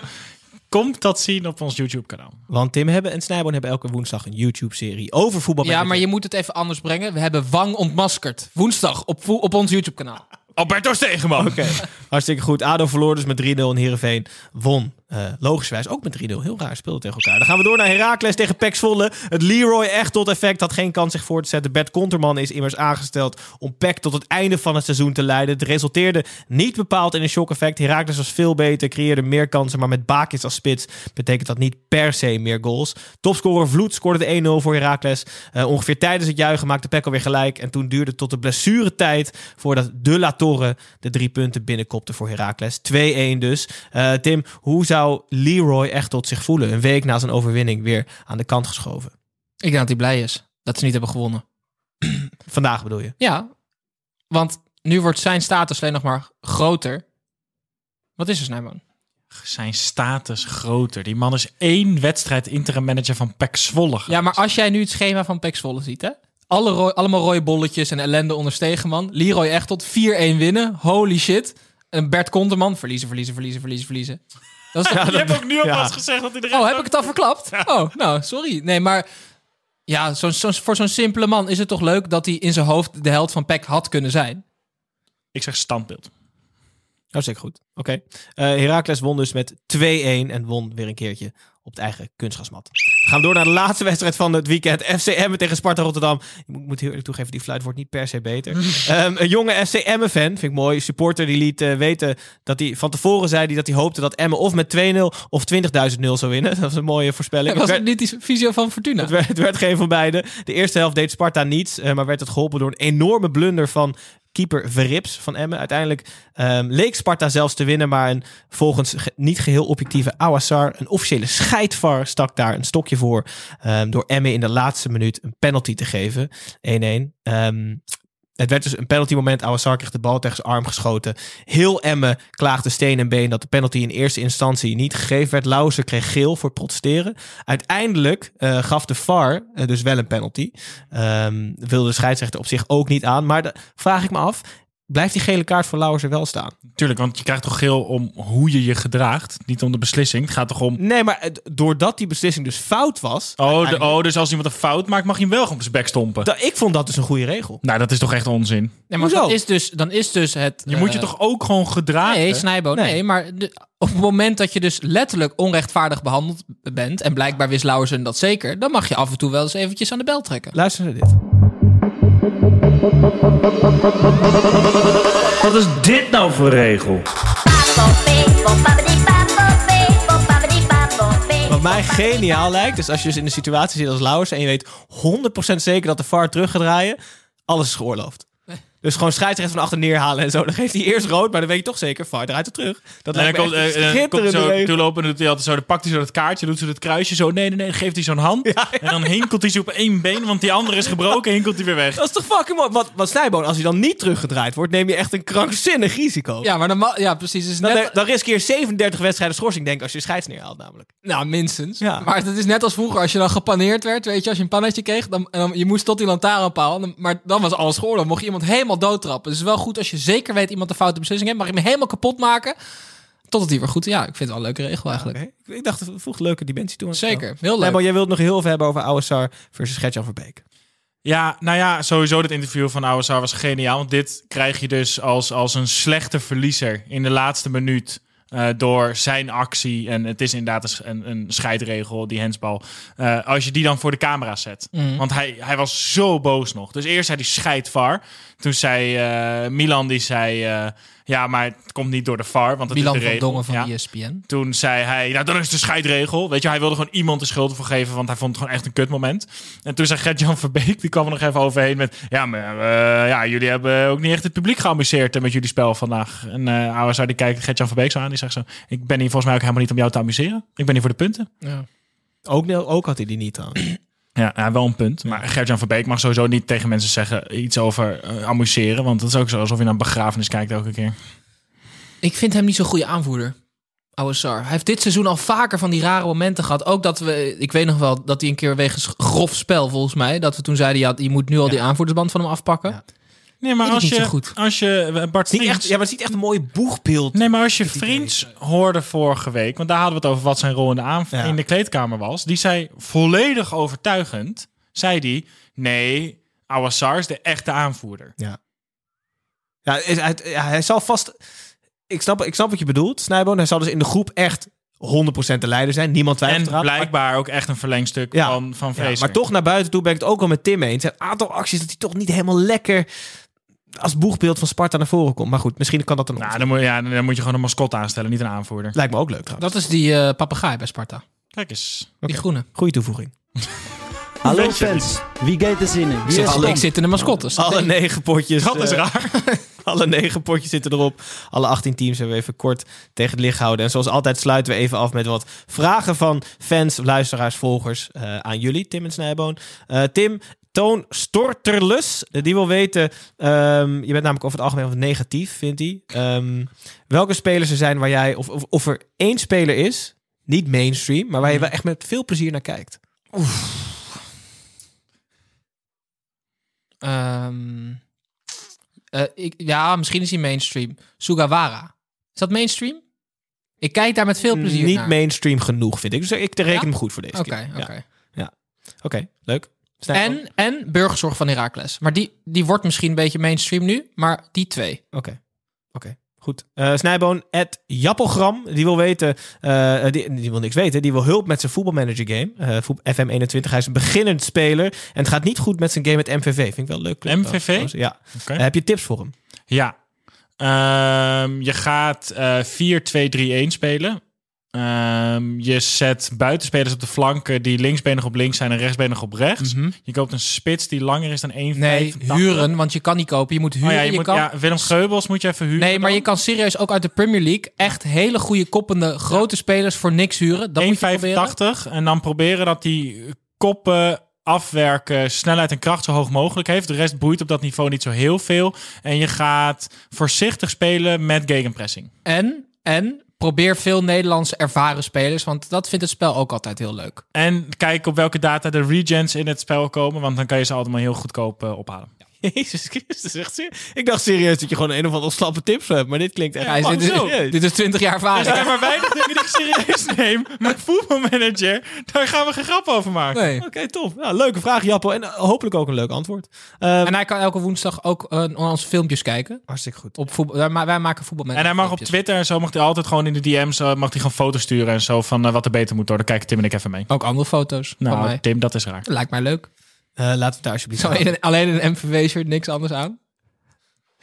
Komt dat zien op ons YouTube kanaal. Want Tim hebben en Snijboon hebben elke woensdag een YouTube-serie over voetbal. Ja, maar je moet het even anders brengen. We hebben Wang ontmaskerd. Woensdag op, op ons YouTube-kanaal. Alberto Stegenman. Oké, hartstikke goed. ADO verloor dus met 3-0 en Heerenveen won. Eh logischwijs ook met 3-0. Heel raar speelde tegen elkaar. Dan gaan we door naar Heracles tegen Pek Zwolle. Het Leroy echt tot effect had geen kans zich voor te zetten. Bert Konterman is immers aangesteld om Pek tot het einde van het seizoen te leiden. Het resulteerde niet bepaald in een shock-effect. Heracles was veel beter, creëerde meer kansen. Maar met Bakis als spits betekent dat niet per se meer goals. Topscorer Vloed scoorde de 1-0 voor Heracles. Eh, ongeveer tijdens het juichen maakte Pek alweer gelijk. En toen duurde tot de blessuretijd voordat De La Torre de drie punten binnenkopte voor Heracles. 2-1 dus. Eh, Tim, hoe zou Leroy echt tot zich voelen? Een week na zijn overwinning weer aan de kant geschoven. Ik denk dat hij blij is dat ze niet hebben gewonnen. Vandaag bedoel je? Ja, want nu wordt zijn status alleen nog maar groter. Wat is er, Snijboon? Zijn status groter. Die man is één wedstrijd interim manager van PEC Zwolle. Ja, maar als jij nu het schema van Pek Zwolle ziet, hè? Alle rooi, allemaal rode bolletjes en ellende onder Stegenman. Leroy Echtot 4-1 winnen. Holy shit. En Bert Konterman verliezen, verliezen, verliezen, verliezen, verliezen. Dat is, je hebt ook nu alvast ja. gezegd dat hij de oh, heb ik het al verklapt? Oh, nou, sorry. Nee, maar ja, zo, zo, voor zo'n simpele man is het toch leuk dat hij in zijn hoofd de held van Pek had kunnen zijn. Ik zeg standbeeld. Hartstikke goed. Oké. Eh Heracles won dus met 2-1 en won weer een keertje op het eigen kunstgrasmat. Gaan we door naar de laatste wedstrijd van het weekend. FC Emmen tegen Sparta Rotterdam. Ik moet, heel eerlijk toegeven, die fluit wordt niet per se beter. Ehm, een jonge FC Emmen fan, vind ik mooi. Supporter die liet eh, weten dat hij van tevoren zei dat hij hoopte dat Emmen of met 2-0 of 20.000 0 zou winnen. Dat was een mooie voorspelling. Was Het het werd- niet die visio van Fortuna? het werd, het werd geen van beide. De eerste helft deed Sparta niets, eh, maar werd het geholpen door een enorme blunder van keeper Verrips van Emmen. Uiteindelijk ehm, leek Sparta zelfs te winnen, maar een volgens ge- niet geheel objectieve Awassar, een officiële scheidvar, stak daar een stokje voor ehm, door Emmen in de laatste minuut een penalty te geven. 1-1. Ehm, het werd dus een penalty moment. Awassar kreeg de bal tegen zijn arm geschoten. Heel Emmen klaagde steen en been dat de penalty in eerste instantie niet gegeven werd. Lauzen kreeg geel voor protesteren. Uiteindelijk eh, gaf de VAR eh, dus wel een penalty. Ehm, wilde de scheidsrechter op zich ook niet aan. Maar vraag ik me af, blijft die gele kaart voor Lauwers er wel staan? Tuurlijk, want je krijgt toch geel om hoe je je gedraagt. Niet om de beslissing. Het gaat toch om... Nee, maar doordat die beslissing dus fout was... Oh, de, oh dus als iemand een fout maakt, mag je hem wel gewoon op zijn bek stompen. Da- ik vond dat dus een goede regel. Nou, dat is toch echt onzin. Nee, maar dan is, dus, dan is dus het... Je moet je eh, toch ook gewoon gedragen? Nee, Snijbo, nee. Nee. maar de- op het moment dat je dus letterlijk onrechtvaardig behandeld bent... en blijkbaar wist Lauwersen dat zeker... dan mag je af en toe wel eens eventjes aan de bel trekken. Luister naar dit. Wat is dit nou voor regel? Wat mij geniaal lijkt, is als je dus in de situatie zit als Lauwers en je weet 100% zeker dat de VAR terug gaat draaien, alles is geoorloofd. Dus gewoon scheidsrechter van achter neerhalen en zo. Dan geeft hij eerst rood, maar dan weet je toch zeker, VAR draait er terug. Dat En dan lijkt me komt, echt eh, eh, komt schitterende zo toelopen en doet hij altijd zo, dan pakt hij zo dat kaartje, doet zo het kruisje zo, nee, nee, nee, dan geeft hij zo'n hand. En dan hinkelt hij zo op één been, want die andere is gebroken, hinkelt hij weer weg. Dat is toch fucking mooi. Want, want Snijboon, als hij dan niet teruggedraaid wordt, neem je echt een krankzinnig risico. Ja, maar dan ja, precies. Is Dan, net, dan riskeer je 37 wedstrijden schorsing, denk ik, als je scheids neerhaalt namelijk. nou, minstens. Ja. Maar het is net als vroeger, als je dan gepaneerd werd, weet je, als je een pannetje kreeg, dan, en dan je moest tot die lantaarnpaal. dan- Maar dan was alles geoorloofd. Dan mocht je iemand helemaal doodtrappen. Dus het is wel goed als je zeker weet iemand een foute beslissing heeft, mag je hem helemaal kapot maken. Totdat hij weer goed. Ja, ik vind het wel een leuke regel eigenlijk. Ik- Ik dacht, het voegt een leuke dimensie toe. Zeker, heel leuk. Snijboon, jij wilt nog heel veel hebben over Ouassar versus Gertjan Verbeek. Ja, nou ja, sowieso dit interview van Ouassar was geniaal. Want dit krijg je dus als, als een slechte verliezer in de laatste minuut. Eh, door zijn actie. En het is inderdaad een, een, scheidregel, die hensbal. Eh, als je die dan voor de camera zet. Mhm. Want hij, hij was zo boos nog. Dus eerst zei hij scheid VAR. Toen zei eh, Milan, die zei... ja, maar het komt niet door de VAR, want dat Milan is de van regel. Dongen van Ja. ESPN. Toen zei hij, nou dan is het de scheidregel. Weet je, hij wilde gewoon iemand de schuld voor geven, want hij vond het gewoon echt een kutmoment. En toen zei Gert-Jan Verbeek, die kwam er nog even overheen met, ja, maar eh, ja, jullie hebben ook niet echt het publiek geamuseerd eh, met jullie spel vandaag. En eh Ouazzar, die kijkt Gert-Jan Verbeek zo aan, die zegt zo, ik ben hier volgens mij ook helemaal niet om jou te amuseren. Ik ben hier voor de punten. Ja. Ook, ook had hij die niet trouwens. Ja, ja wel een punt. Maar Gert-Jan Verbeek mag sowieso niet tegen mensen zeggen iets over eh, amuseren, want dat is ook zo alsof je naar een begrafenis kijkt elke keer. Ik vind hem niet zo'n goede aanvoerder. Sar. Hij heeft dit seizoen al vaker van die rare momenten gehad. Ook dat we, ik weet nog wel, dat hij een keer wegens grof spel volgens mij, dat we toen zeiden, ja, je moet nu al die aanvoerdersband van hem afpakken. Ja. Nee, maar als je, als je eh, Bart Niet Vriends- echt, ja, maar het is niet echt een mooi boegbeeld. Nee, maar als je vriends hoorde vorige week, want daar hadden we het over wat zijn rol in de, aanv- Ja. in de kleedkamer was, die zei volledig overtuigend, zei die, nee, Awassar is de echte aanvoerder. Ja, is- hij, ja, hij zal vast... Ik snap, ik snap wat je bedoelt, Snijboon. Hij zal dus in de groep echt 100% de leider zijn. Niemand twijfelt En blijkbaar ook echt een verlengstuk Ja. van, van Ja, maar toch naar buiten toe ben ik het ook wel met Tim eens. Een aantal acties dat hij toch niet helemaal lekker als boegbeeld van Sparta naar voren komt. Maar goed, misschien kan dat dan Nou, dan moet, ja, dan moet je gewoon een mascotte aanstellen, niet een aanvoerder. Lijkt me ook leuk trouwens. Dat is die eh papegaai bij Sparta. Kijk eens. Die groene. Goeie toevoeging. Hallo fans, wie gaat er zin in? Wie Zit, is alle, ik zit in de mascottes. Alle negen potjes. Dat is eh, raar. Alle negen potjes zitten erop. Alle 18 teams hebben we even kort tegen het licht gehouden. En zoals altijd sluiten we even af met wat vragen van fans, luisteraars, volgers eh, aan jullie, Tim en Snijboon. Eh, Tim, Toon Storterlus, die wil weten, ehm, je bent namelijk over het algemeen wat negatief, vindt hij. Ehm, welke spelers er zijn waar jij, of, of, of er één speler is, niet mainstream, maar waar je wel echt met veel plezier naar kijkt. Ehm, eh, ik, ja, misschien is hij mainstream. Sugawara. Is dat mainstream? Ik kijk daar met veel plezier Niet naar. mainstream genoeg, vind ik. Dus ik reken Ja? hem goed voor deze Oké, oké. Ja. Oké, leuk. En, en burgerzorg van Heracles. Maar die, die wordt misschien een beetje mainstream nu. Maar die twee. Oké. Oké. Goed. Eh Snijboon, at Jappelgram, die wil weten, eh, die, die wil niks weten, die wil hulp met zijn voetbalmanager game. Eh, voet- FM21, hij is een beginnend speler en het gaat niet goed met zijn game met MVV. Vind ik wel leuk. club, MVV? Ja. Heb je tips voor hem? Ja. Ehm, je gaat eh 4-2-3-1 spelen. Ehm, je zet buitenspelers op de flanken die linksbenig op links zijn en rechtsbenig op rechts. Je koopt een spits die langer is dan 1,85. Mhm. Nee, huren, want je kan niet kopen. Je moet huren. Oh ja, je je moet, kan... ja, Willem Geubels moet je even huren. Nee, maar dan. je kan serieus ook uit de Premier League echt hele goede koppende grote spelers voor niks huren. Dat moet je proberen. 1,85 en dan proberen dat die koppen afwerken, snelheid en kracht zo hoog mogelijk heeft. De rest boeit op dat niveau niet zo heel veel. En je gaat voorzichtig spelen met gegenpressing. En, en probeer veel Nederlandse ervaren spelers, want dat vindt het spel ook altijd heel leuk. En kijk op welke data de regens in het spel komen, want dan kan je ze allemaal heel goedkoop eh, ophalen. Jezus Christus, echt serieus. Ik dacht serieus dat je gewoon een of andere slappe tips hebt, maar dit klinkt echt... Ja, dit, zo. is, dit is 20 jaar ervaring. Er zijn maar weinig dingen die ik serieus neem. Maar voetbalmanager, daar gaan we geen grap over maken. Nee. Oké, tof. Ja, leuke vraag, Jappo. En eh, hopelijk ook een leuk antwoord. Ehm, En hij kan elke woensdag ook eh, onze filmpjes kijken. hartstikke goed. Op voetbal, wij wij maken voetbal met En hij mag op Twitter en zo mag hij altijd gewoon in de DM's eh, mag hij gewoon foto's sturen en zo van wat er beter moet worden. Kijken Tim en ik even mee. Ook andere foto's van Nou, mij. Tim, dat is raar. Lijkt mij leuk. Eh, laten we het daar alsjeblieft in een- alleen een MVV-shirt, niks anders aan.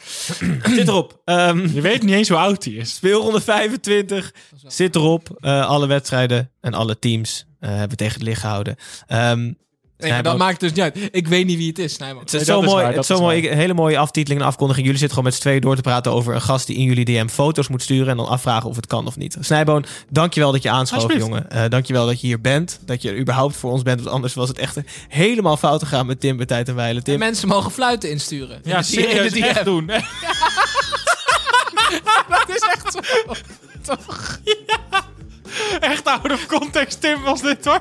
Zit erop. Ehm, Je weet niet eens hoe oud hij is. speelronde 25 zit erop. Eh, alle wedstrijden en alle teams eh, hebben tegen het licht gehouden. Ehm, Nee, maar dat maakt dus niet uit. Ik weet niet wie het is, Snijman. Het is Nee, zo mooi. waar, het is zo mooi. Een hele mooie aftiteling en afkondiging. Jullie zitten gewoon met z'n tweeën door te praten over een gast die in jullie DM foto's moet sturen en dan afvragen of het kan of niet. Snijboon, dankjewel dat je aanschoof, jongen. Eh dankjewel dat je hier bent. Dat je er überhaupt voor ons bent. Want anders was het echt helemaal fout gegaan met Tim bij tijd en wijle. En Tim, mensen mogen fluiten insturen. In Ja, serieus, DM. echt doen. Dat is echt zo. Toch? Echt out of context, Tim, was dit hoor.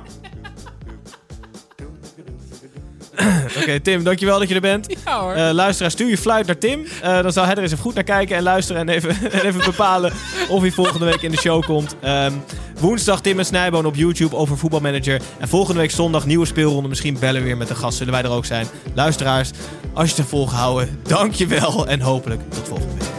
Oké, Tim, dankjewel dat je er bent. Ja hoor. Eh luisteraar, stuur je fluit naar Tim. Eh, dan zal hij er eens even goed naar kijken en luisteren. En even, en even bepalen of hij volgende week in de show komt. Ehm, woensdag Tim en Snijboon op YouTube over voetbalmanager. En volgende week zondag nieuwe speelronde. Misschien bellen we weer met een gast. Zullen wij er ook zijn. Luisteraars, als je het volgehouden, dankjewel. En hopelijk tot volgende week.